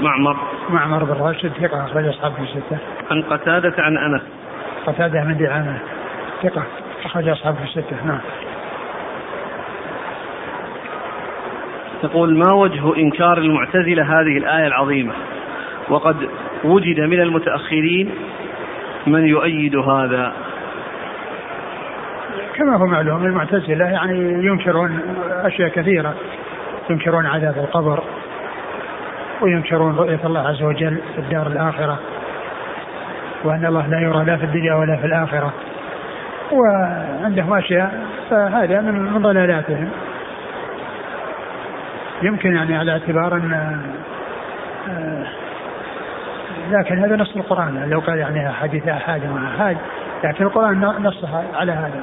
معمر. معمر بن راشد ثقة أخرج أصحاب في الستة عن قتادة عن أنس. قتادة من دعامة ثقة أخرج أصحاب في الستة نعم. تقول ما وجه إنكار المعتزلة هذه الآية العظيمة؟ وقد وجد من المتأخرين من يؤيد هذا. كما هو معلوم المعتزلة يعني ينكرون أشياء كثيرة. ينكرون عذاب القبر وينكرون رؤية الله عز وجل في الدار الآخرة وأن الله لا يرى لا في الدنيا ولا في الآخرة. وعندهم أشياء فهذا من ضلالاتهم. يمكن يعني على اعتبار أن آه، لكن هذا نص القرآن. لو قال يعني حديث أحد مع أحد لكن القرآن نصها على هذا.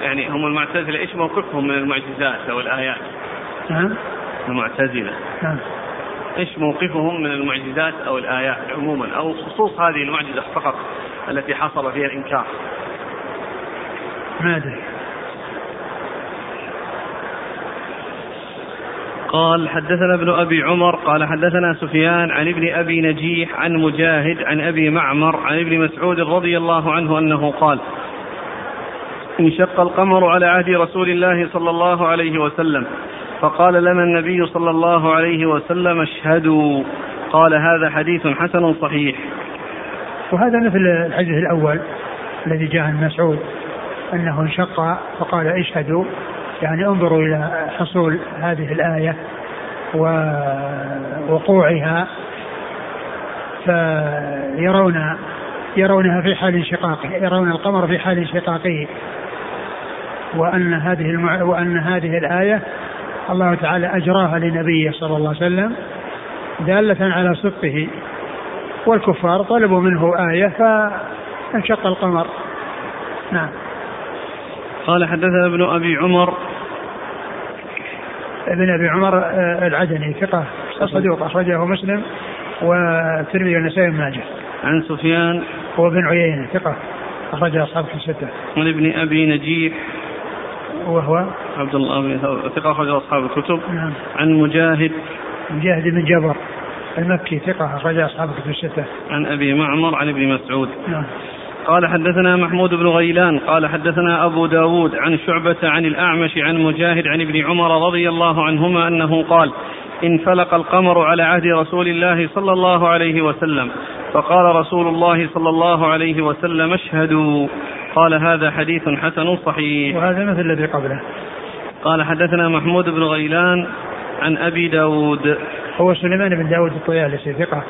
يعني هم المعتزلة إيش موقفهم من المعجزات أو الآيات؟ نعم المعتزلة. نعم إيش موقفهم من المعجزات أو الآيات عموما؟ أو خصوص هذه المعجزة فقط التي حصل فيها الإنكار؟ ما أدري. قال حدثنا ابن أبي عمر قال حدثنا سفيان عن ابن أبي نجيح عن مجاهد عن أبي معمر عن ابن مسعود رضي الله عنه أنه قال انشق القمر على عهد رسول الله صلى الله عليه وسلم فقال لنا النبي صلى الله عليه وسلم اشهدوا قال هذا حديث حسن صحيح وهذا مثل الحديث الأول الذي جاء عن مسعود أنه انشق فقال اشهدوا يعني انظروا إلى حصول هذه الآية ووقوعها فيرون يرونها في حال انشقاقه يرون القمر في حال انشقاقه وأن هذه المع... وأن هذه الآية الله تعالى أجراها لنبيه صلى الله عليه وسلم دالة على صدقه. والكفار طلبوا منه آية فانشق القمر. نعم. قال حدثنا ابن أبي عمر. ابن أبي عمر آه، العدني ثقة صدوق أخرجه مسلم والترمذي والنسائي بن ماجه. عن سفيان. هو بن عيينة ثقة أخرج أصحاب الستة. عن ابن أبي نجيح. وهو؟ عبد الله بن ثقة أخرج أصحاب الكتب. نعم. عن مجاهد. مجاهد بن جبر المكي ثقة أخرج أصحاب الكتب الستة. عن أبي معمر عن ابن مسعود. نعم. قال حدثنا محمود بن غيلان قال حدثنا أبو داود عن شعبة عن الأعمش عن مجاهد عن ابن عمر رضي الله عنهما أنه قال انفلق القمر على عهد رسول الله صلى الله عليه وسلم فقال رسول الله صلى الله عليه وسلم اشهدوا. قال هذا حديث حسن صحيح. وهذا مثل الذي قبله. قال حدثنا محمود بن غيلان عن أبي داود. هو سليمان بن داود الطيالسي ثقة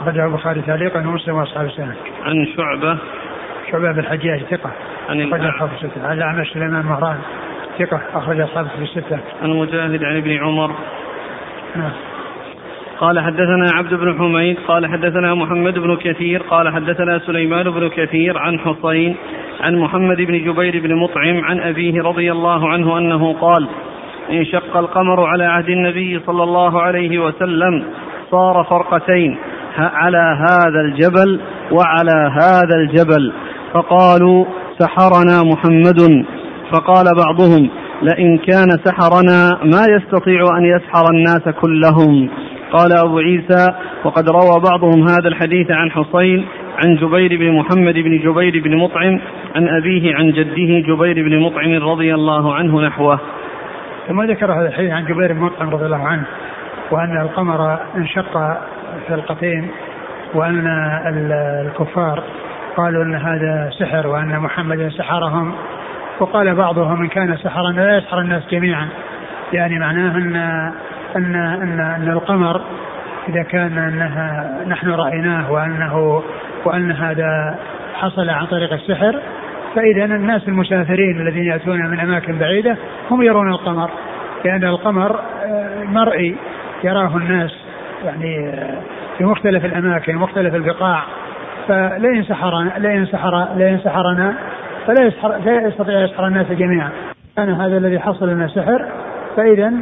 أخرجه البخاري تعليقا ومسلم وأصحاب السنة. عن شعبة شعبة بن الحجاج ثقة. عن أخرج أصحاب الستة. عن الأعمش سليمان مهران ثقة. أخرج أصحاب الستة. عن مجاهد عن ابن عمر. نعم. قال حدثنا عبد بن حميد قال حدثنا محمد بن كثير قال حدثنا سليمان بن كثير عن حسين عن محمد بن جبير بن مطعم عن أبيه رضي الله عنه أنه قال انشق القمر على عهد النبي صلى الله عليه وسلم صار فرقتين على هذا الجبل وعلى هذا الجبل. فقالوا سحرنا محمد. فقال بعضهم لئن كان سحرنا ما يستطيع أن يسحر الناس كلهم. قال أبو عيسى وقد روى بعضهم هذا الحديث عن حصين عن جبير بن محمد بن جبير بن مطعم عن أبيه عن جده جبير بن مطعم رضي الله عنه نحوه. ثم ذكر هذا الحديث عن جبير بن مطعم رضي الله عنه وأن القمر انشق فرقتين وأن الكفار قالوا أن هذا سحر وأن محمدا سحرهم. وقال بعضهم إن كان سحرا لا يسحر الناس جميعا. يعني معناه أن أن أن أن القمر إذا كان أنها نحن رأيناه وأنه وأن هذا حصل عن طريق السحر فإذا الناس المسافرين الذين يأتون من أماكن بعيدة هم يرون القمر. لأن القمر آه، مرئي يراه الناس يعني آه، في مختلف الأماكن مختلف البقاع. فلئن سحرنا لئن سحر لئن سحرنا فلا يسحر لا يستطيع يسحر الناس جميعا. كان هذا الذي حصل لنا سحر فإذا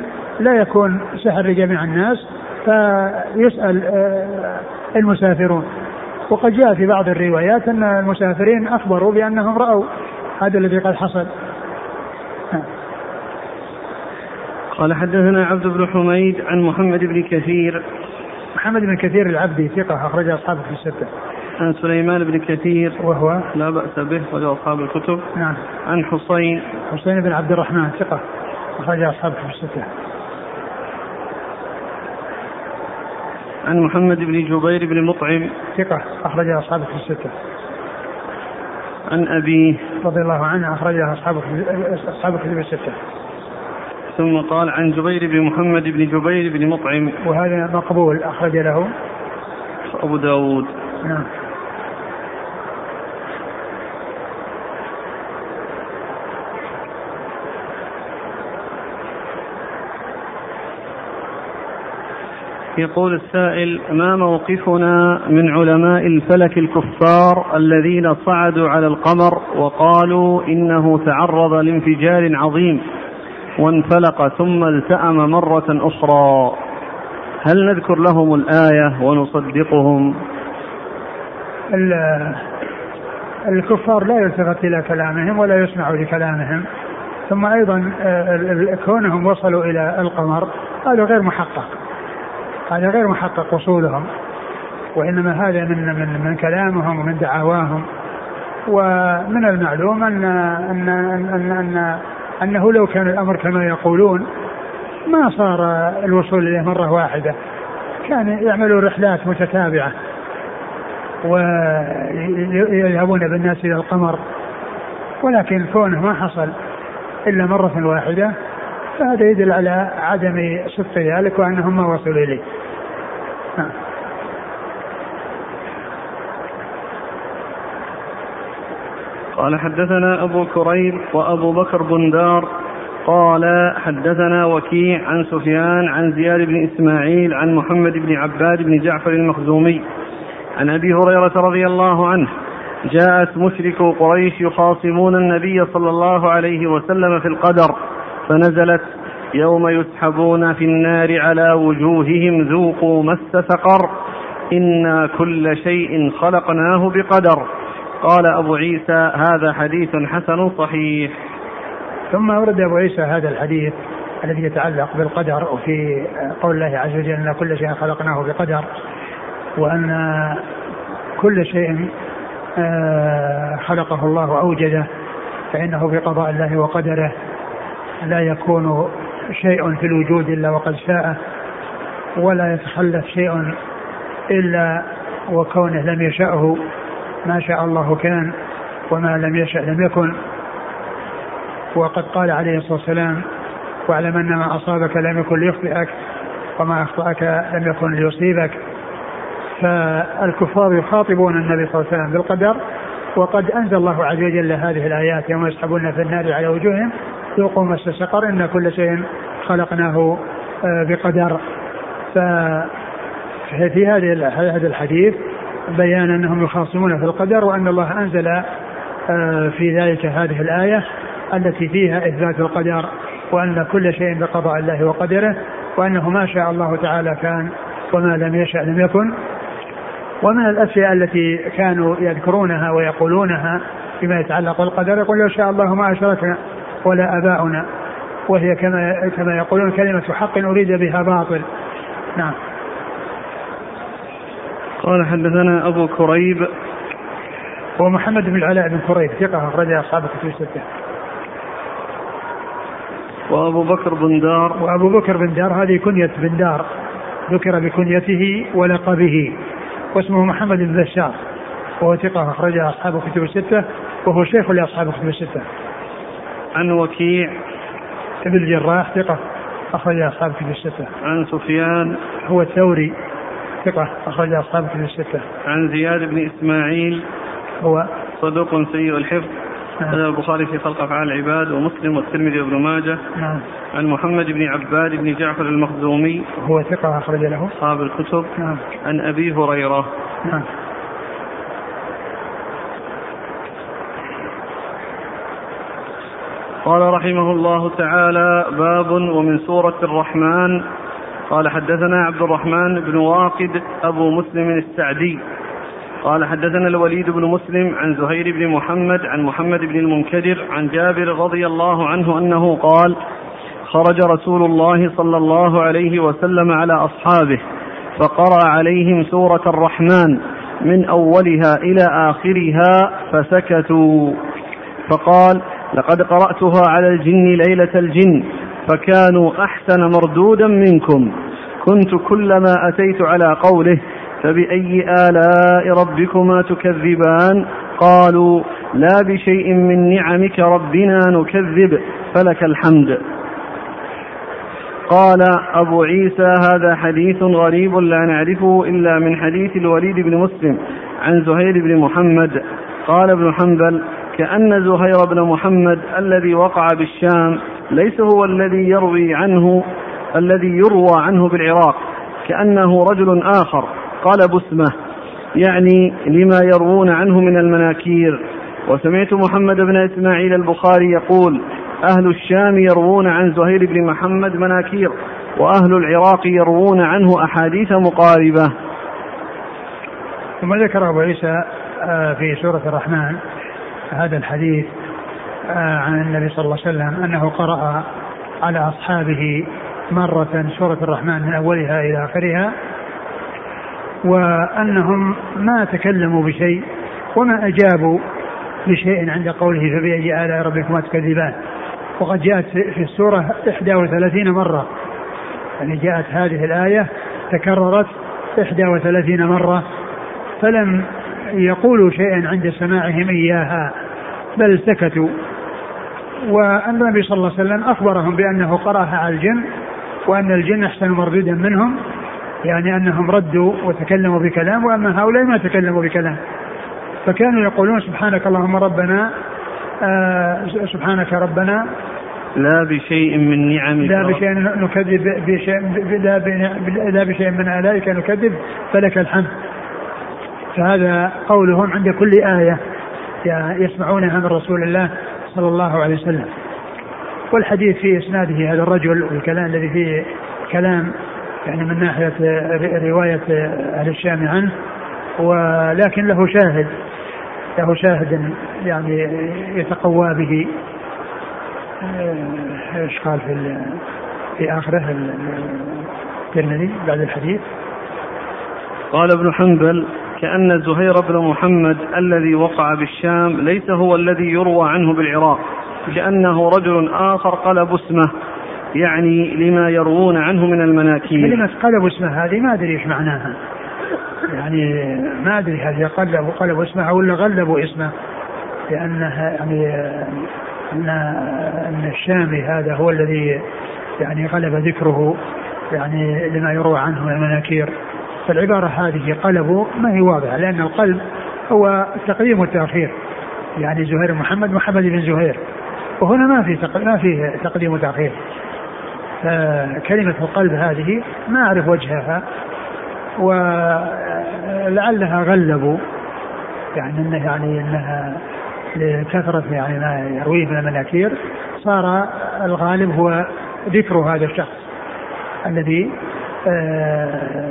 لا يكون سحر لجميع الناس فيسأل آه، المسافرون. وقد جاء في بعض الروايات أن المسافرين أخبروا بأنهم رأوا هذا الذي قد حصل. قال حدثنا عبد بن حميد عن محمد بن كثير. محمد بن كثير العبدي ثقة أخرج أصحابه في الستة. عن سليمان بن كثير. وهو؟ لا بأس به أخرج أصحاب الكتب. نعم. عن حسين. حسين بن عبد الرحمن ثقة. أخرج أصحابه في الستة. عن محمد بن جبير بن مطعم. ثقة. أخرج أصحابه في الستة. عن أبيه رضي الله عنه أخرجها أصحابه أصحاب الكتب الستة. ثم قال عن جبير بن محمد بن جبير بن مطعم. وهذا مقبول أخرج له. أبو داود. نعم. يقول السائل ما موقفنا من علماء الفلك الكفار الذين صعدوا على القمر وقالوا إنه تعرض لانفجار عظيم وانفلق ثم التأم مرة أخرى؟ هل نذكر لهم الآية ونصدقهم؟ الكفار لا يلتفت إلى كلامهم ولا يسمع لكلامهم. ثم أيضا آه، كونهم وصلوا إلى القمر هذا غير محقق. هذا غير محقق وصولهم وإنما هذا من من من كلامهم ومن دعواهم ومن المعلوم أن أن أن, أن, أن أنه لو كان الأمر كما يقولون ما صار الوصول إليه مرة واحدة. كان يعملوا رحلات متتابعة ويذهبون بالناس إلى القمر ولكن كونه ما حصل إلا مرة واحدة فهذا يدل على عدم صدق ذلك وأنهم ما وصلوا إليه نعم. قال حدثنا أبو كريب وأبو بكر بندار قال حدثنا وكيع عن سفيان عن زياد بن إسماعيل عن محمد بن عباد بن جعفر المخزومي عن أبي هريرة رضي الله عنه جاءت مشرك قريش يخاصمون النبي صلى الله عليه وسلم في القدر فنزلت يوم يسحبون في النار على وجوههم ذوقوا مس سقر إنا كل شيء خلقناه بقدر. قال أبو عيسى هذا حديث حسن صحيح. ثم ورد أبو عيسى هذا الحديث الذي يتعلق بالقدر وفي قول الله عز وجل أن كل شيء خلقناه بقدر وأن كل شيء آه، خلقه الله أوجده فإنه بقضاء الله وقدره. لا يكون شيء في الوجود إلا وقد شاء ولا يتخلف شيء إلا وكونه لم يشأه. ما شاء الله كان وما لم يشأ لم يكن. وقد قال عليه الصلاة والسلام واعلم أن ما أصابك لم يكن ليخطئك وما أخطأك لم يكن ليصيبك. فالكفار يخاطبون النبي صلى الله عليه وسلم بالقدر وقد أنزل الله عز وجل هذه الآيات يوم يسحبون في النار على وجوههم ذوقوا مس سقر إن كل شيء خلقناه آه، بقدر. ففي هذا الحديث بيان أنهم يخاصمون في القدر وأن الله أنزل آه، في ذلك هذه الآية التي فيها إثبات القدر وأن كل شيء بقضاء الله وقدره وأنه ما شاء الله تعالى كان وما لم يشاء لم يكن. ومن الأشياء التي كانوا يذكرونها ويقولونها فيما يتعلق بالقدر يقول لو شاء الله ما أشركنا. ولا آباؤنا وهي كما كما يقولون كلمة حق أريد بها باطل. نعم. قال حدثنا أبو كريب. هو محمد بن العلاء بن كريب ثقة أخرج أصحاب الكتب الستة. وأبو بكر بن دار. وأبو بكر بن دار هذه كنية بن دار. ذكر بكنيته ولقبه. واسمه محمد بن بشار وهو ثقة أخرج أصحاب الكتب الستة وهو شيخ لأصحاب الكتب الستة. عن وكيع ابن الجراح ثقة أخرج أصحاب الكتب الستة. عن سفيان هو الثوري ثقة أخرج أصحاب كتب الستة. عن زياد بن إسماعيل هو صدوق سيء الحفظ نعم. البخاري في خلق أفعال العباد ومسلم والترمذي وابن ماجه نعم. عن محمد بن عباد بن جعفر المخزومي هو ثقة أخرج له أصحاب الكتب نعم. عن أبي هريرة نعم قال رحمه الله تعالى باب ومن سورة الرحمن. قال حدثنا عبد الرحمن بن واقد أبو مسلم السعدي. قال حدثنا الوليد بن مسلم عن زهير بن محمد عن محمد بن المنكدر عن جابر رضي الله عنه أنه قال خرج رسول الله صلى الله عليه وسلم على أصحابه فقرأ عليهم سورة الرحمن من أولها إلى آخرها فسكتوا. فقال لقد قرأتها على الجن ليلة الجن فكانوا أحسن مردودا منكم. كنت كلما أتيت على قوله فبأي آلاء ربكما تكذبان؟ قالوا لا بشيء من نعمك ربنا نكذب فلك الحمد. قال أبو عيسى هذا حديث غريب لا نعرفه إلا من حديث الوليد بن مسلم عن زهير بن محمد. قال ابن حنبل كأن زهير بن محمد الذي وقع بالشام ليس هو الذي يروي عنه الذي يروى عنه بالعراق كأنه رجل آخر. قلب اسمه يعني لما يروون عنه من المناكير. وسمعت محمد بن إسماعيل البخاري يقول أهل الشام يروون عن زهير بن محمد مناكير وأهل العراق يروون عنه أحاديث مقاربة. ثم ذكر أبو عيسى آه، في سورة الرحمن هذا الحديث آه، عن النبي صلى الله عليه وسلم أنه قرأ على أصحابه مرة سورة الرحمن من أولها إلى آخرها وأنهم ما تكلموا بشيء وما أجابوا بشيء عند قوله فبأي آلاء ربكما تكذبان. وقد جاءت في السورة 31 مرة. يعني جاءت هذه الآية تكررت 31 مرة فلم يقولوا شيئا عند سماعهم إياها. بل سكتوا. وأن النبي صلى الله عليه وسلم أخبرهم بأنه قرأها على الجن وأن الجن أحسن مردودا منهم يعني أنهم ردوا وتكلموا بكلام وأما هؤلاء ما تكلموا بكلام. فكانوا يقولون سبحانك اللهم ربنا آه سبحانك ربنا. لا بشيء من نعمك لا بشيء نكذب بشيء لا, لا بشيء من آلائك نكذب فلك الحمد. فهذا قولهم عند كل آية. يسمعونها من رسول الله صلى الله عليه وسلم. والحديث في إسناده هذا الرجل والكلام الذي فيه كلام يعني من ناحية رواية أهل الشام عنه ولكن له شاهد له شاهد يعني يتقوى به. إيش قال في في آخره الترمذي بعد الحديث؟ قال ابن حنبل كأن زهير بن محمد الذي وقع بالشام ليس هو الذي يروى عنه بالعراق لأنه رجل آخر قلب اسمه يعني لما يروون عنه من المناكير. كلمة قلب اسمه هذه ما أدري إيش معناها. يعني ما أدري هل قلبوا قلبوا اسمه ولا غلبوا اسمه. لأنها يعني أن أن الشامي هذا هو الذي يعني غلب ذكره يعني لما يروى عنه من المناكير. فالعبارة هذه قلبوا ما هي واضحة لأن القلب هو التقديم والتأخير يعني زهير محمد محمد بن زهير. وهنا ما في ما في تقديم وتأخير. كلمة القلب هذه ما أعرف وجهها ولعلها غلبوا. يعني انه يعني إنها لكثرة يعني ما يرويه من المناكير. صار الغالب هو ذكر هذا الشخص الذي آه،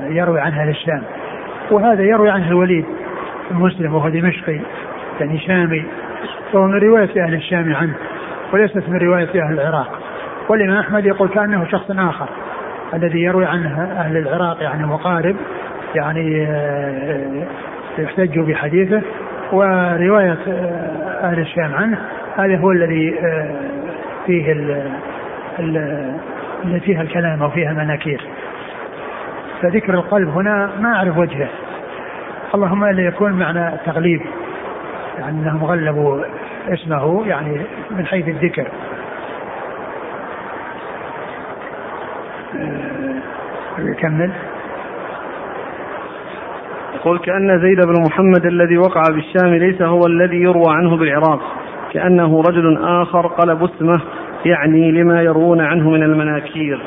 يروي عنه أهل الشام وهذا يروي عنه الوليد المسلم وهو دمشقي يعني شامي وهو من رواية أهل الشام عنه وليست من رواية أهل العراق. والإمام أحمد يقول كأنه شخص آخر الذي يروي عنه أهل العراق يعني مقارب يعني آه، يحتج بحديثه. ورواية آه، أهل الشام عنه هذا هو الذي آه، فيه اللي فيها الكلام أو فيها المناكير فذكر القلب هنا ما أعرف وجهه. اللهم إلا يكون معنى التغليب يعني أنهم غلبوا اسمه يعني من حيث الذكر. يكمل. يقول كأن زيد بن محمد الذي وقع بالشام ليس هو الذي يروى عنه بالعراق كأنه رجل آخر قلب اسمه يعني لما يروون عنه من المناكير.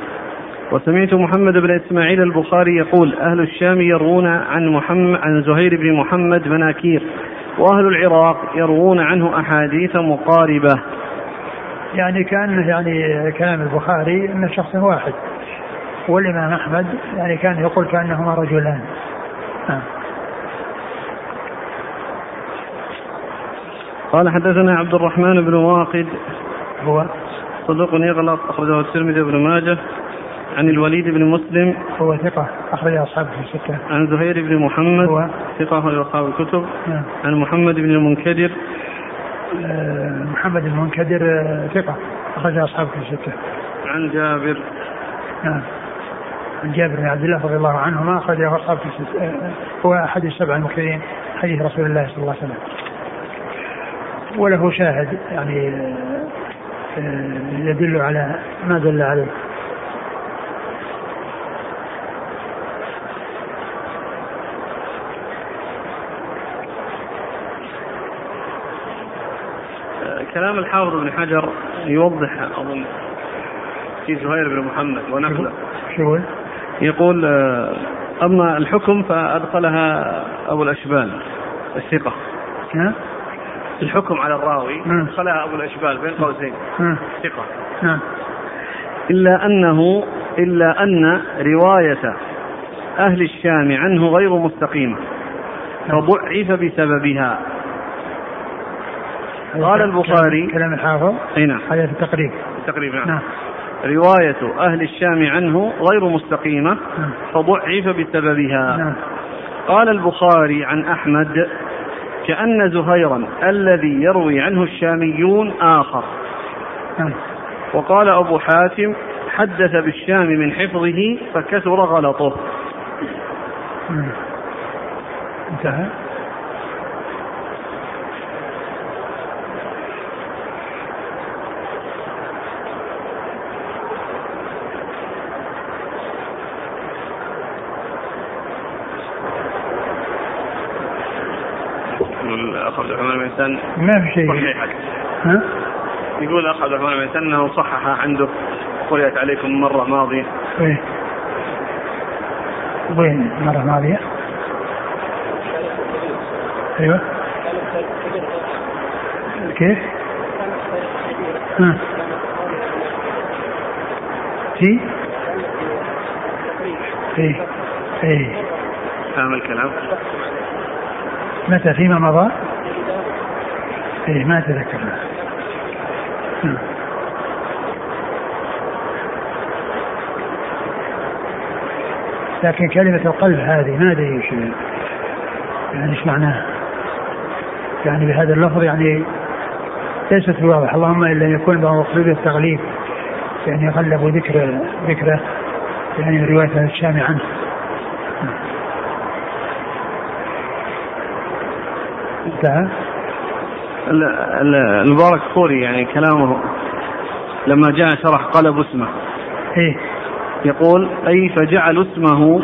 وسمعت محمد بن إسماعيل البخاري يقول أهل الشام يروون عن محمد عن زهير بن محمد مناكير وأهل العراق يروون عنه أحاديث مقاربة. يعني كان يعني كلام البخاري انه شخص واحد والإمام أحمد يعني كان يقول كأنهما رجلان. نعم. قال حدثنا عبد الرحمن بن واقد هو صدوق يغلط أخرجه الترمذي بن ماجه. عن الوليد بن مسلم. هو ثقة أخرج أصحابه في الستة. عن زهير بن محمد. هو؟ ثقة أخرج أصحاب الكتب. نعم. عن محمد بن المنكدر. آه، محمد المنكدر آه، ثقة أخرج أصحابه في الستة. عن جابر. نعم. عن جابر بن عبد الله رضي الله عنهما أخرجه أصحابه في الستة. آه، هو أحد السبع المكثرين حديث رسول الله صلى الله عليه وسلم. وله شاهد يعني يدل على ما دل عليه. كلام الحافظ بن حجر يوضح أظن في زهير بن محمد ونقله. شو يقول آه، أما الحكم فأدخلها أبو الأشبال الثقة. ها؟ الحكم على الراوي. أدخلها أبو الأشبال بين قوسين. نعم إلا أنه إلا أن رواية أهل الشام عنه غير مستقيمة فضعف بسببها. قال البخاري كلام الحافظ. أي نعم. هذا في التقريب تقريبا نعم. رواية أهل الشام عنه غير مستقيمة نعم. فضعف بسببها. نعم. قال البخاري عن أحمد كأن زهيرا الذي يروي عنه الشاميون آخر. نعم. وقال أبو حاتم حدث بالشام من حفظه فكثر غلطه. مم. انتهى يقول أخ عبد الرحمن بن سن ما في شيء صحيحك ها؟ يقول أخ عبد الرحمن بن سن أنه صحح عنده قرأت عليكم مرة ماضية وين؟ وين مرة ماضية؟ أيوه كيف؟ ها في؟ إيه إيه فاهم الكلام متى فيما مضى؟ إيه ما اتذكر نعم. لكن كلمة القلب هذه ما أدري إيش يعني إيش معناها؟ يعني بهذا اللفظ يعني ليست بواضح اللهم الا ان يكون مقصود التغليب يعني غلبوا ذكر ذكره يعني من روايه الشام عنه انتهى المبارك فوري يعني كلامه لما جاء شرح قلب اسمه. إيه. يقول أي فجعلوا اسمه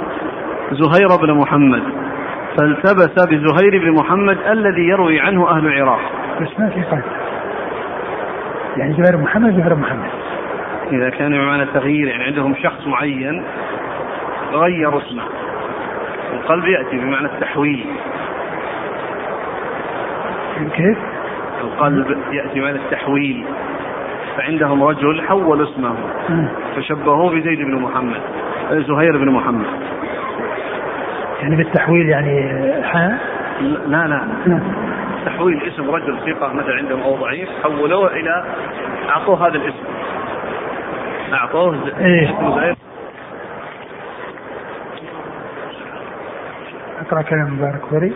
زهير بن محمد؟ فالتبس بزهير بن محمد الذي يروي عنه أهل العراق. بس ما في قلب. يعني زهير محمد زهير محمد. إذا كان بمعنى التغيير يعني عندهم شخص معين غيروا اسمه. القلب يأتي بمعنى التحويل. كيف؟ القلب يأتي بمعنى التحويل. فعندهم رجل حول اسمه. فشبهوه بزيد بن محمد زهير بن محمد. يعني بالتحويل يعني حاء لا لا. نعم. تحويل اسم رجل ثقة مثلا عندهم أو ضعيف حولوه إلى أعطوه هذا الاسم. أعطوه إيه. اسم زهير. أقرأ كلام مبارك فوري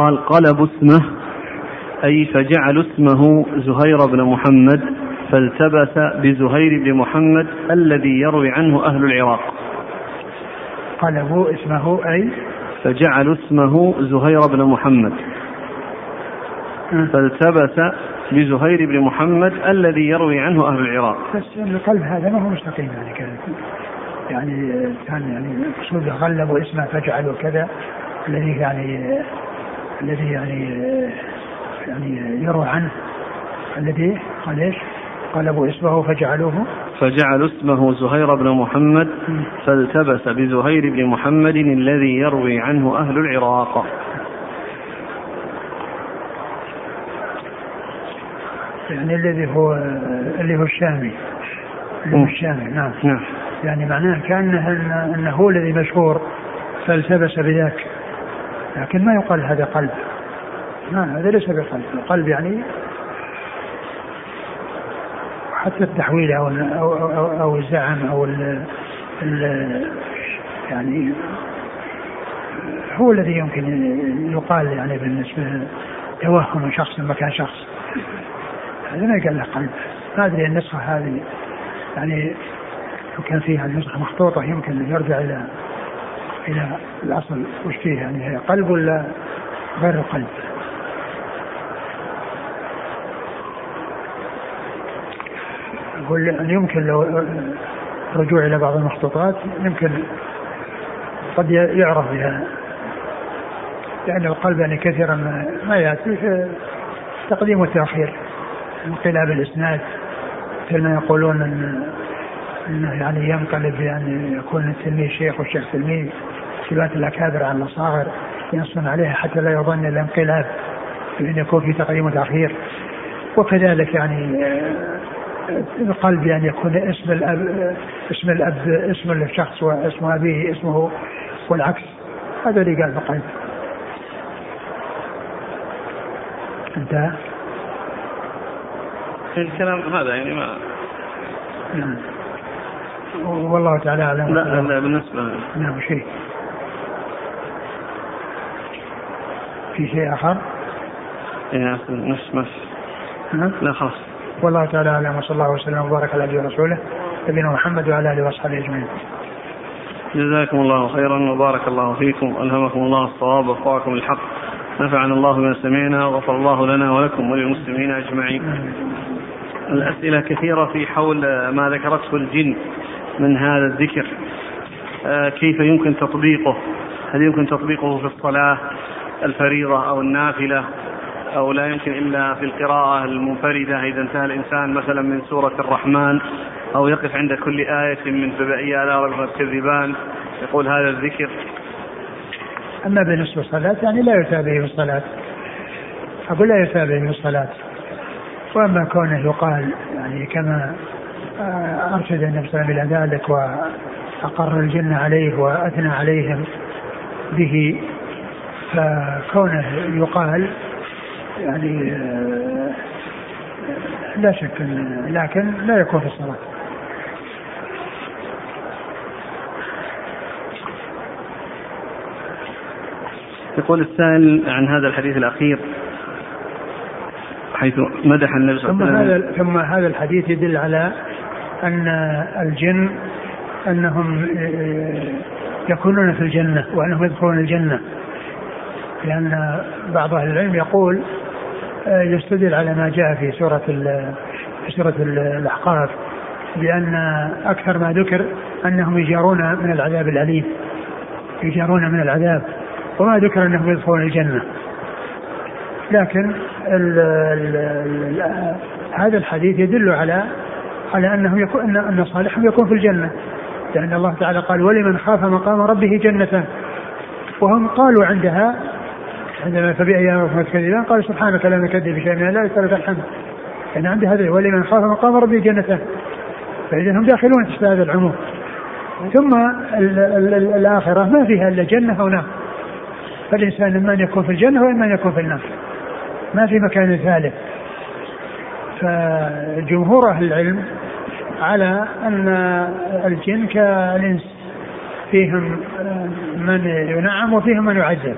قال قلبوا اسمه أي فجعلوا اسمه زهير بن محمد فالتبس بزهير بن محمد الذي يروي عنه أهل العراق. قلبوا اسمه أي؟ فجعلوا اسمه زهير بن محمد. فالتبس بزهير بن محمد الذي يروي عنه أهل العراق. بس القلب هذا ما هو مستقيم يعني كذا يعني كان يعني مقصود غلبوا اسمه فجعلوا كذا الذي يعني الذي يعني يعني يروى عنه الذي قال إيش؟ قلبوا اسمه فجعلوه. فجعلوا اسمه زهير بن محمد فالتبس بزهير بن محمد الذي يروي عنه أهل العراق. يعني الذي هو اللي هو الشامي. اللي هو الشامي نعم. نعم. يعني معناه كأنه أنه هو الذي مشهور فالتبس بذاك. لكن ما يقال هذا قلب. ما هذا ليس بقلب. القلب يعني حتى التحويل أو أو أو, أو الزعم أو ال ال يعني هو الذي يمكن يقال يعني بالنسبة توهم شخص مكان شخص. هذا ما يقال له قلب. ما أدري النسخة هذه. يعني لو كان فيها النسخه مخطوطة يمكن يرجع إلى إلى الأصل وش فيه يعني هي قلب ولا غير القلب؟ أقول أن يمكن لو الرجوع إلى بعض المخطوطات يمكن قد يعرف بها لأن القلب يعني كثيرا ما يأتي تقديم والتأخير انقلاب الإسناد. مثل ما يقولون أن أنه يعني ينقلب يعني يكون التلميذ شيخ والشيخ تلميذ. صفات الأكابر على الأصاغر ينصن عليها حتى لا يظن الانقلاب بأن يكون في تقديم وتأخير وكذلك يعني القلب يعني يكون اسم الأب اسم الأب اسم الشخص واسم أبيه اسمه والعكس. هذا اللي قال بقلب. انتهى الكلام هذا يعني ما نعم. والله تعالى أعلم. لا لا بالنسبة نعم شيء. في شيء آخر؟ إيه نفس نفس لا خلاص والله تعالى أعلم وصلى الله وسلم وبارك على نبينا ورسوله نبينا محمد وعلى آله وأصحابه أجمعين. جزاكم الله خيرا وبارك الله فيكم والهمكم الله الصواب ووفقكم الحق نفعنا الله بما سمعنا وغفر الله لنا ولكم وللمسلمين أجمعين. الأسئلة كثيرة في حول ما ذكرته الجن من هذا الذكر آه، كيف يمكن تطبيقه؟ هل يمكن تطبيقه في الصلاة الفريضة أو النافلة أو لا يمكن إلا في القراءة المنفردة إذا انتهى الإنسان مثلا من سورة الرحمن أو يقف عند كل آية من فبأي آلاء ربكما تكذبان يقول هذا الذكر. أما بالنسبة للصلاة يعني لا يتابع في الصلاة. أقول لا يتابع في الصلاة. وأما كونه يقال يعني كما أرشد النبي صلى الله عليه وسلم إلى ذلك وأقر الجنة عليه وأثنى عليهم به فكونه يقال يعني آه، لا شك لكن لا يكون في الصلاة. يقول السائل عن هذا الحديث الأخير حيث مدح النبي صلى الله عليه وسلم. ثم هذا الحديث يدل على أن الجن أنهم آه، يكونون في الجنة وأنهم يدخلون الجنة. لأن بعض أهل العلم يقول آه، يستدل على ما جاء في سورة في سورة الأحقاف بأن أكثر ما ذكر أنهم يجارون من العذاب الأليم يجارون من العذاب وما ذكر أنهم يدخلون الجنة. لكن ال ال ال هذا الحديث يدل على على انه يكون ان صالحهم يكون في الجنة. لأن الله تعالى قال ولمن خاف مقام ربه جنتان وهم قالوا عندها عندما فبأي آلاء تكذبان قال سبحانك لا نكذب بشيء من الله لك الحمد. يعني عند هذا ولمن خاف مقام ربه جنتان فإذا هم داخلون تحت هذا العموم. ثم ال ال ال الآخرة ما فيها إلا جنة أو نار. فالإنسان إما أن يكون في الجنة وإما أن يكون في النار. ما في مكان ثالث. فجمهور أهل العلم على أن الجن كالإنس. فيهم من ينعم وفيهم من يعذب.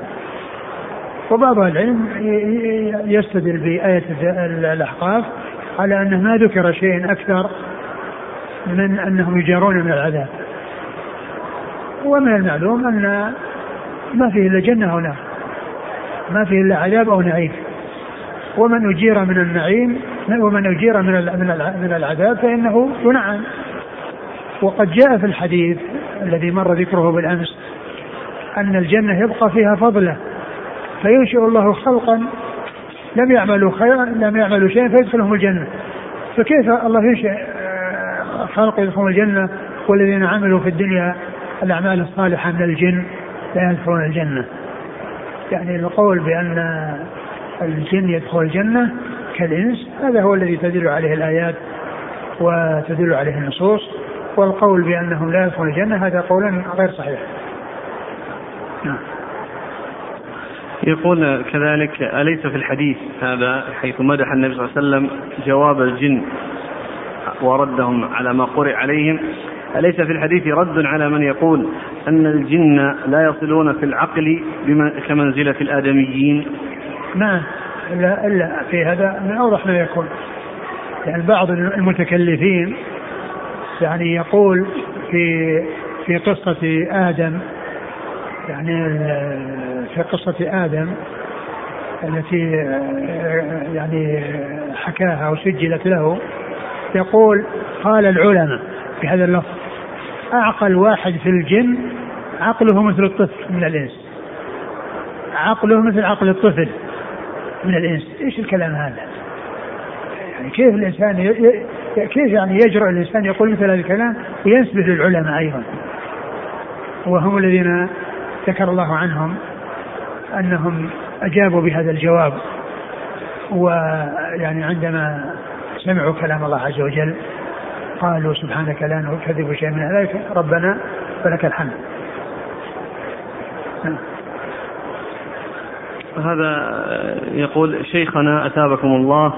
وبعض العلم يستدل بآية الأحقاف على أنه ما ذكر شيء أكثر من أنهم يجارون من العذاب. ومن المعلوم أن ما فيه إلا جنة نار ما فيه إلا عذاب أو نعيم. ومن أجير من النعيم ومن أجير من من العذاب فإنه ينعم. وقد جاء في الحديث الذي مر ذكره بالأمس أن الجنة يبقى فيها فضله. فينشئ الله خلقا لم يعملوا خيرا لم يعملوا شيئا فيدخلهم الجنة. فكيف الله ينشئ آه، خلق يدخلون الجنة؟ والذين عملوا في الدنيا الأعمال الصالحة من الجن لا يدخلون الجنة. يعني القول بأن الجن يدخل الجنة كالإنس هذا هو الذي تدل عليه الآيات وتدل عليه النصوص. والقول بأنهم لا يدخلون الجنة هذا قول غير صحيح. نعم. يقول كذلك أليس في الحديث هذا حيث مدح النبي صلى الله عليه وسلم جواب الجن وردهم على ما قرئ عليهم؟ أليس في الحديث رد على من يقول أن الجن لا يصلون في العقل كمنزلة الآدميين؟ نعم لا إلا في هذا من أوضح ما يكون. يعني بعض المتكلفين يعني يقول في في قصة آدم يعني في قصة آدم التي يعني حكاها أو سجلت له يقول قال العلماء في هذا اللفظ أعقل واحد في الجن عقله مثل الطفل من الإنس. عقله مثل عقل الطفل من الإنس. إيش الكلام هذا؟ يعني كيف الإنسان ي... كيف يعني يجرؤ الإنسان يقول مثل هذا الكلام وينسبه للعلماء أيضا؟ وهم الذين ذكر الله عنهم أنهم أجابوا بهذا الجواب. ويعني عندما سمعوا كلام الله عز وجل قالوا سبحانك لا نكذب شيئا من ذلك ربنا فلك الحمد. نعم. هذا يقول شيخنا أثابكم الله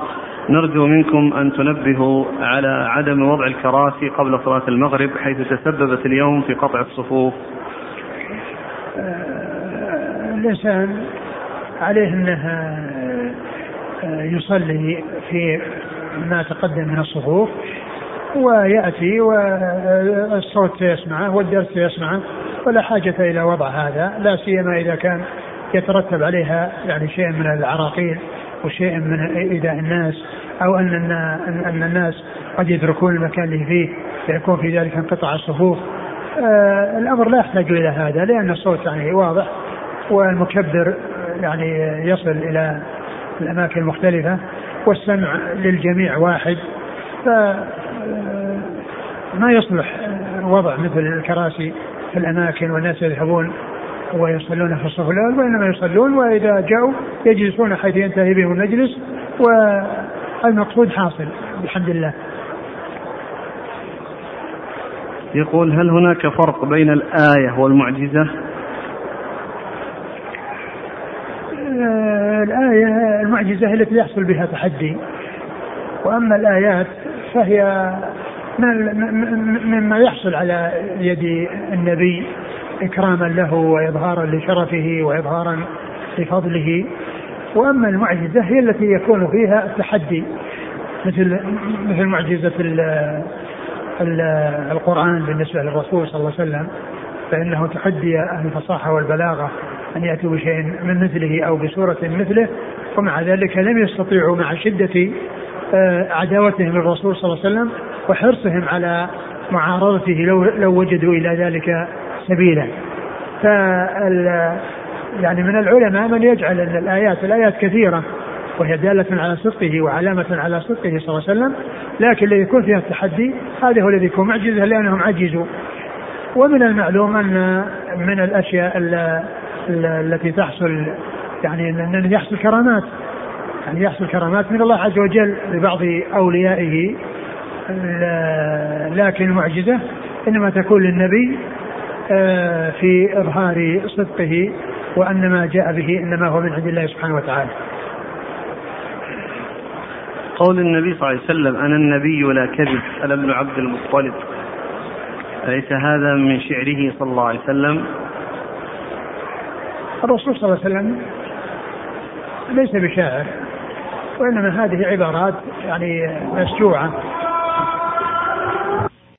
نرجو منكم أن تنبهوا على عدم وضع الكراسي قبل صلاة المغرب حيث تسببت اليوم في قطع الصفوف. آه، الإنسان عليه أنه آه، يصلي في ما تقدم من الصفوف ويأتي والصوت سيسمعه والدرس سيسمعه ولا حاجة إلى وضع هذا لا سيما إذا كان يترتب عليها يعني شيء من العراقيل وشيء من إيذاء الناس أو أن أن الناس قد يتركون المكان اللي فيه فيكون في ذلك انقطاع الصفوف آه الأمر لا يحتاج إلى هذا لأن الصوت يعني واضح والمكبر يعني يصل إلى الأماكن المختلفة والسمع للجميع واحد ف ما يصلح وضع مثل الكراسي في الأماكن والناس يذهبون ويصلون في الصف الأول وإنما يصلون وإذا جاءوا يجلسون حيث ينتهي بهم المجلس والمقصود حاصل بحمد الله يقول هل هناك فرق بين الآية والمعجزة؟ آه، الآية المعجزة التي يحصل بها تحدي. وأما الآيات فهي مما يحصل على يد النبي إكراما له وإظهارا لشرفه وإظهارا لفضله. وأما المعجزة هي التي يكون فيها التحدي مثل مثل معجزة القرآن بالنسبة للرسول صلى الله عليه وسلم فإنه تحدي أهل الفصاحة والبلاغة أن يأتوا بشيء من مثله أو بسورة مثله. ومع ذلك لم يستطيعوا مع شدة آه، عداوتهم للرسول صلى الله عليه وسلم وحرصهم على معارضته لو لو وجدوا إلى ذلك سبيلا. ف يعني من العلماء من يجعل أن الآيات الآيات كثيرة وهي دالة على صدقه وعلامة على صدقه صلى الله عليه وسلم لكن الذي يكون فيها التحدي هذا هو الذي يكون معجزة لأنهم عجزوا ومن المعلوم أن من الأشياء التي تحصل يعني أن يحصل كرامات. يعني يحصل كرامات من الله عز وجل لبعض أوليائه. لكن المعجزة إنما تكون للنبي آه، في إظهار صدقه وأن ما جاء به إنما هو من عند الله سبحانه وتعالى. قول النبي صلى الله عليه وسلم أنا النبي لا كذب أنا ابن عبد المطلب. أليس هذا من شعره صلى الله عليه وسلم؟ الرسول صلى الله عليه وسلم ليس بشاعر وإنما هذه عبارات يعني مسجوعة